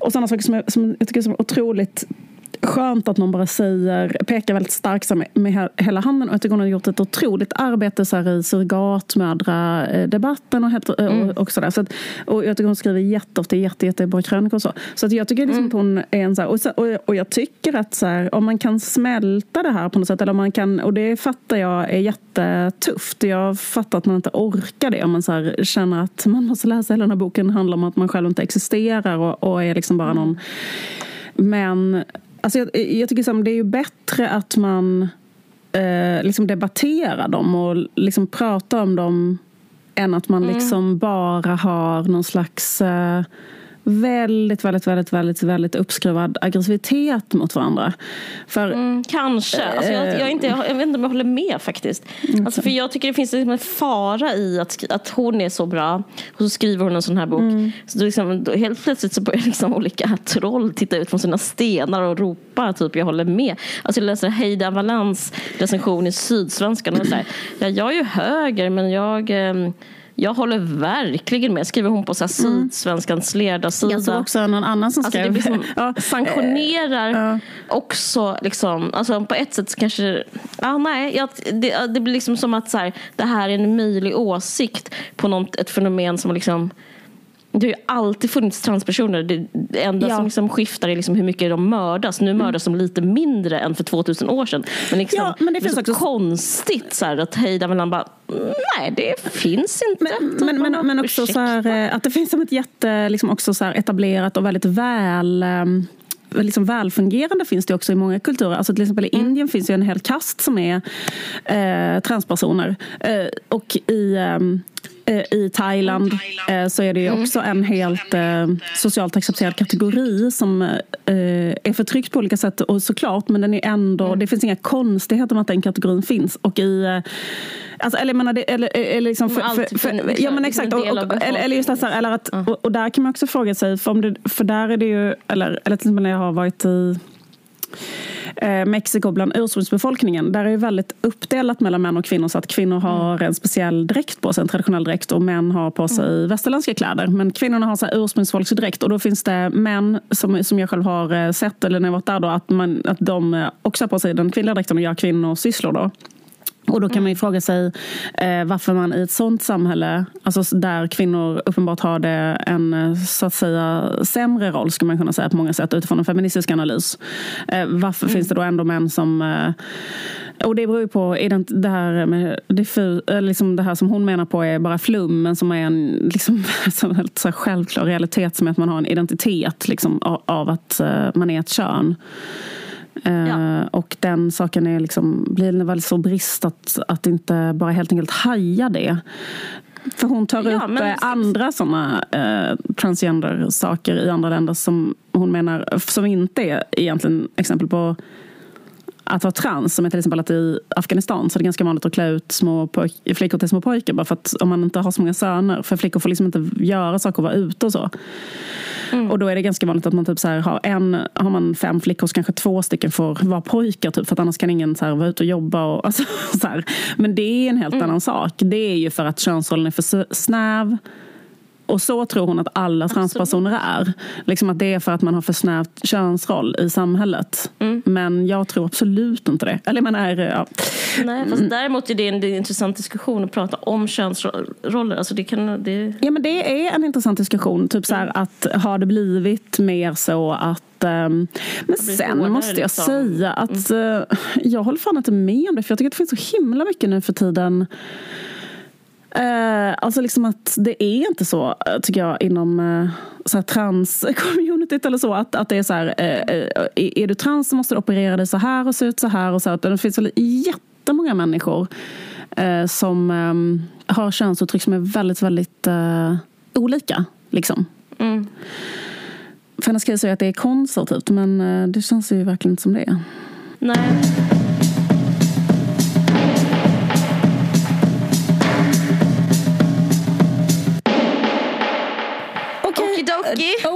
Speaker 2: och sådana saker som, är, som jag tycker är otroligt skönt att någon bara säger, pekar väldigt starkt med, med he- hela handen. Och jag tycker hon har gjort ett otroligt arbete så här i surrogatmödradebatten och, helt, och, och sådär. Så att, och jag tycker hon skriver jätteofta jätte, jättebra krönikor och så. Så att jag tycker liksom att hon är en så här, och, så, och, och jag tycker att så här, om man kan smälta det här på något sätt, eller om man kan, och det fattar jag är jättetufft. Jag fattar att man inte orkar det om man så här, känner att man måste läsa hela den här boken handlar om att man själv inte existerar och, och är liksom bara någon men alltså jag, jag tycker som det är ju bättre att man eh, liksom debatterar dem och liksom pratar om dem än att man liksom bara har någon slags eh, väldigt, väldigt, väldigt, väldigt, väldigt uppskruvad aggressivitet mot varandra. För
Speaker 3: Mm, kanske. Alltså jag, jag, inte, jag vet inte om jag håller med faktiskt. Alltså för jag tycker det finns liksom en fara i att, att hon är så bra och så skriver hon en sån här bok. Så då liksom, då helt plötsligt så börjar liksom olika troll titta ut från sina stenar och ropa typ jag håller med. Alltså jag läser Heida Valans recension i Sydsvenskan och så här, ja, jag är ju höger men jag ehm, jag håller verkligen med, skriver hon på så här Sydsvenskans ledarsida.
Speaker 2: jag såg också någon annan som
Speaker 3: Alltså det
Speaker 2: skrev...
Speaker 3: blir som
Speaker 2: ja,
Speaker 3: sanktionerar
Speaker 2: ja.
Speaker 3: också liksom, alltså på ett sätt kanske, ja nej, jag, det, det blir liksom som att så här, det här är en möjlig åsikt på något, ett fenomen som liksom det har ju alltid funnits transpersoner. Det det enda
Speaker 2: Ja.
Speaker 3: som liksom skiftar är liksom hur mycket de mördas. Nu mördas de lite mindre än för 2000 år sedan. Men, liksom,
Speaker 2: Ja, men det
Speaker 3: är
Speaker 2: finns
Speaker 3: så
Speaker 2: också-
Speaker 3: konstigt så här, att Heida mellan bara nej det finns inte.
Speaker 2: Men,
Speaker 3: Typ,
Speaker 2: men, men, men också så här, eh, att det finns som ett jätte liksom också så etablerat och väldigt väl ehm, Liksom välfungerande finns det också i många kulturer. Alltså till exempel i Indien finns ju en hel kast som är eh, transpersoner. Eh, och i, ehm, eh, i Thailand eh, så är det ju också en helt eh, socialt accepterad kategori som eh, är förtryckt på olika sätt. Och såklart, men den är ändå, det finns inga konstigheter med att den kategorin finns. Och i, eh, alltså, eller, jag menar, det, eller, eller liksom för, för, för, ja, men
Speaker 3: en
Speaker 2: exakt. Och, och, eller, eller just det, här, eller att, och, och där kan man också fråga sig, för, om det, för där är det ju, eller, eller till exempel när jag har varit i eh, Mexiko bland ursprungsbefolkningen. Där är det väldigt uppdelat mellan män och kvinnor så att kvinnor har en speciell dräkt på sig, en traditionell dräkt och män har på sig västerländska kläder. Men kvinnorna har så här ursprungsfolksdräkt och då finns det män som, som jag själv har eh, sett, eller när jag varit där då, att, man, att de eh, också har på sig den kvinnliga dräkten och gör kvinnosysslor då. Och då kan man ju fråga sig eh, varför man i ett sånt samhälle, alltså där kvinnor uppenbart har det en eh, så att säga sämre roll, skulle man kunna säga på många sätt utifrån en feministisk analys. Eh, varför finns det då ändå män som... Eh, och det beror ju på det här, med diffu, eller liksom det här som hon menar på är bara flum, men som är en liksom, så här självklar realitet som är att man har en identitet liksom, av, av att eh, man är ett kön. Eh,
Speaker 3: Ja.
Speaker 2: Och den saken är liksom, blir väldigt stor brist att, att inte bara helt enkelt haja det. För hon tar
Speaker 3: Ja,
Speaker 2: upp
Speaker 3: men-
Speaker 2: eh, andra sådana eh, transgender-saker i andra länder som hon menar som inte är egentligen exempel på att vara trans, som är till exempel att i Afghanistan så är det ganska vanligt att klä ut små flickor till små pojkar bara för att om man inte har så många söner, för flickor får liksom inte göra saker och vara ute och så. Och då är det ganska vanligt att man typ så här har en, har man fem flickor så kanske två stycken får vara pojkar typ, för att annars kan ingen så här vara ute och jobba. Och, alltså, så här. Men det är en helt annan sak. Det är ju för att könsrollen är för snäv. Och så tror hon att alla transpersoner är. Liksom att det är för att man har för snävt könsroll i samhället. Mm. Men jag tror absolut inte det. Eller man är, ja.
Speaker 3: Nej, fast däremot är det en, intressant diskussion att prata om könsroller. Alltså det, kan, det...
Speaker 2: Ja, men det är en intressant diskussion. Typ så här, mm. att har det blivit mer så att um, men sen måste jag liksom. säga att mm. uh, jag håller fan inte med om det. För jag tycker att det finns så himla mycket nu för tiden Eh, alltså liksom att det är inte så, tycker jag, inom eh, trans-communityt eller så. Att, att det är så här, eh, eh, är du trans så måste du operera dig så här och se ut så här. Och så. Det finns väl jättemånga människor eh, som eh, har könsuttryck som är väldigt, väldigt eh, olika. Liksom. Mm. För henne ska jag säga att det är konservativt, men eh, det känns ju verkligen inte som det är.
Speaker 3: Nej.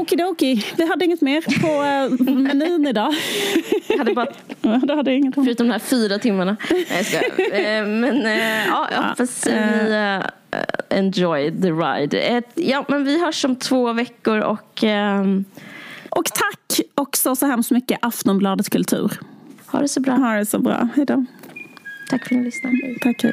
Speaker 2: Okidoki. Vi hade inget mer på uh, menyn idag.
Speaker 3: Jag hade bara...
Speaker 2: det hade inget
Speaker 3: Förutom de här fyra timmarna. Nej, jag uh, Men uh, ja, jag hoppas ni enjoy the ride. ja, men vi hörs om två veckor och... Um...
Speaker 2: Och tack också så hemskt mycket Aftonbladet Kultur.
Speaker 3: Ha det så bra.
Speaker 2: Ha det så bra. Hej då.
Speaker 3: Tack för att ni lyssnade.
Speaker 2: Tack. Hej.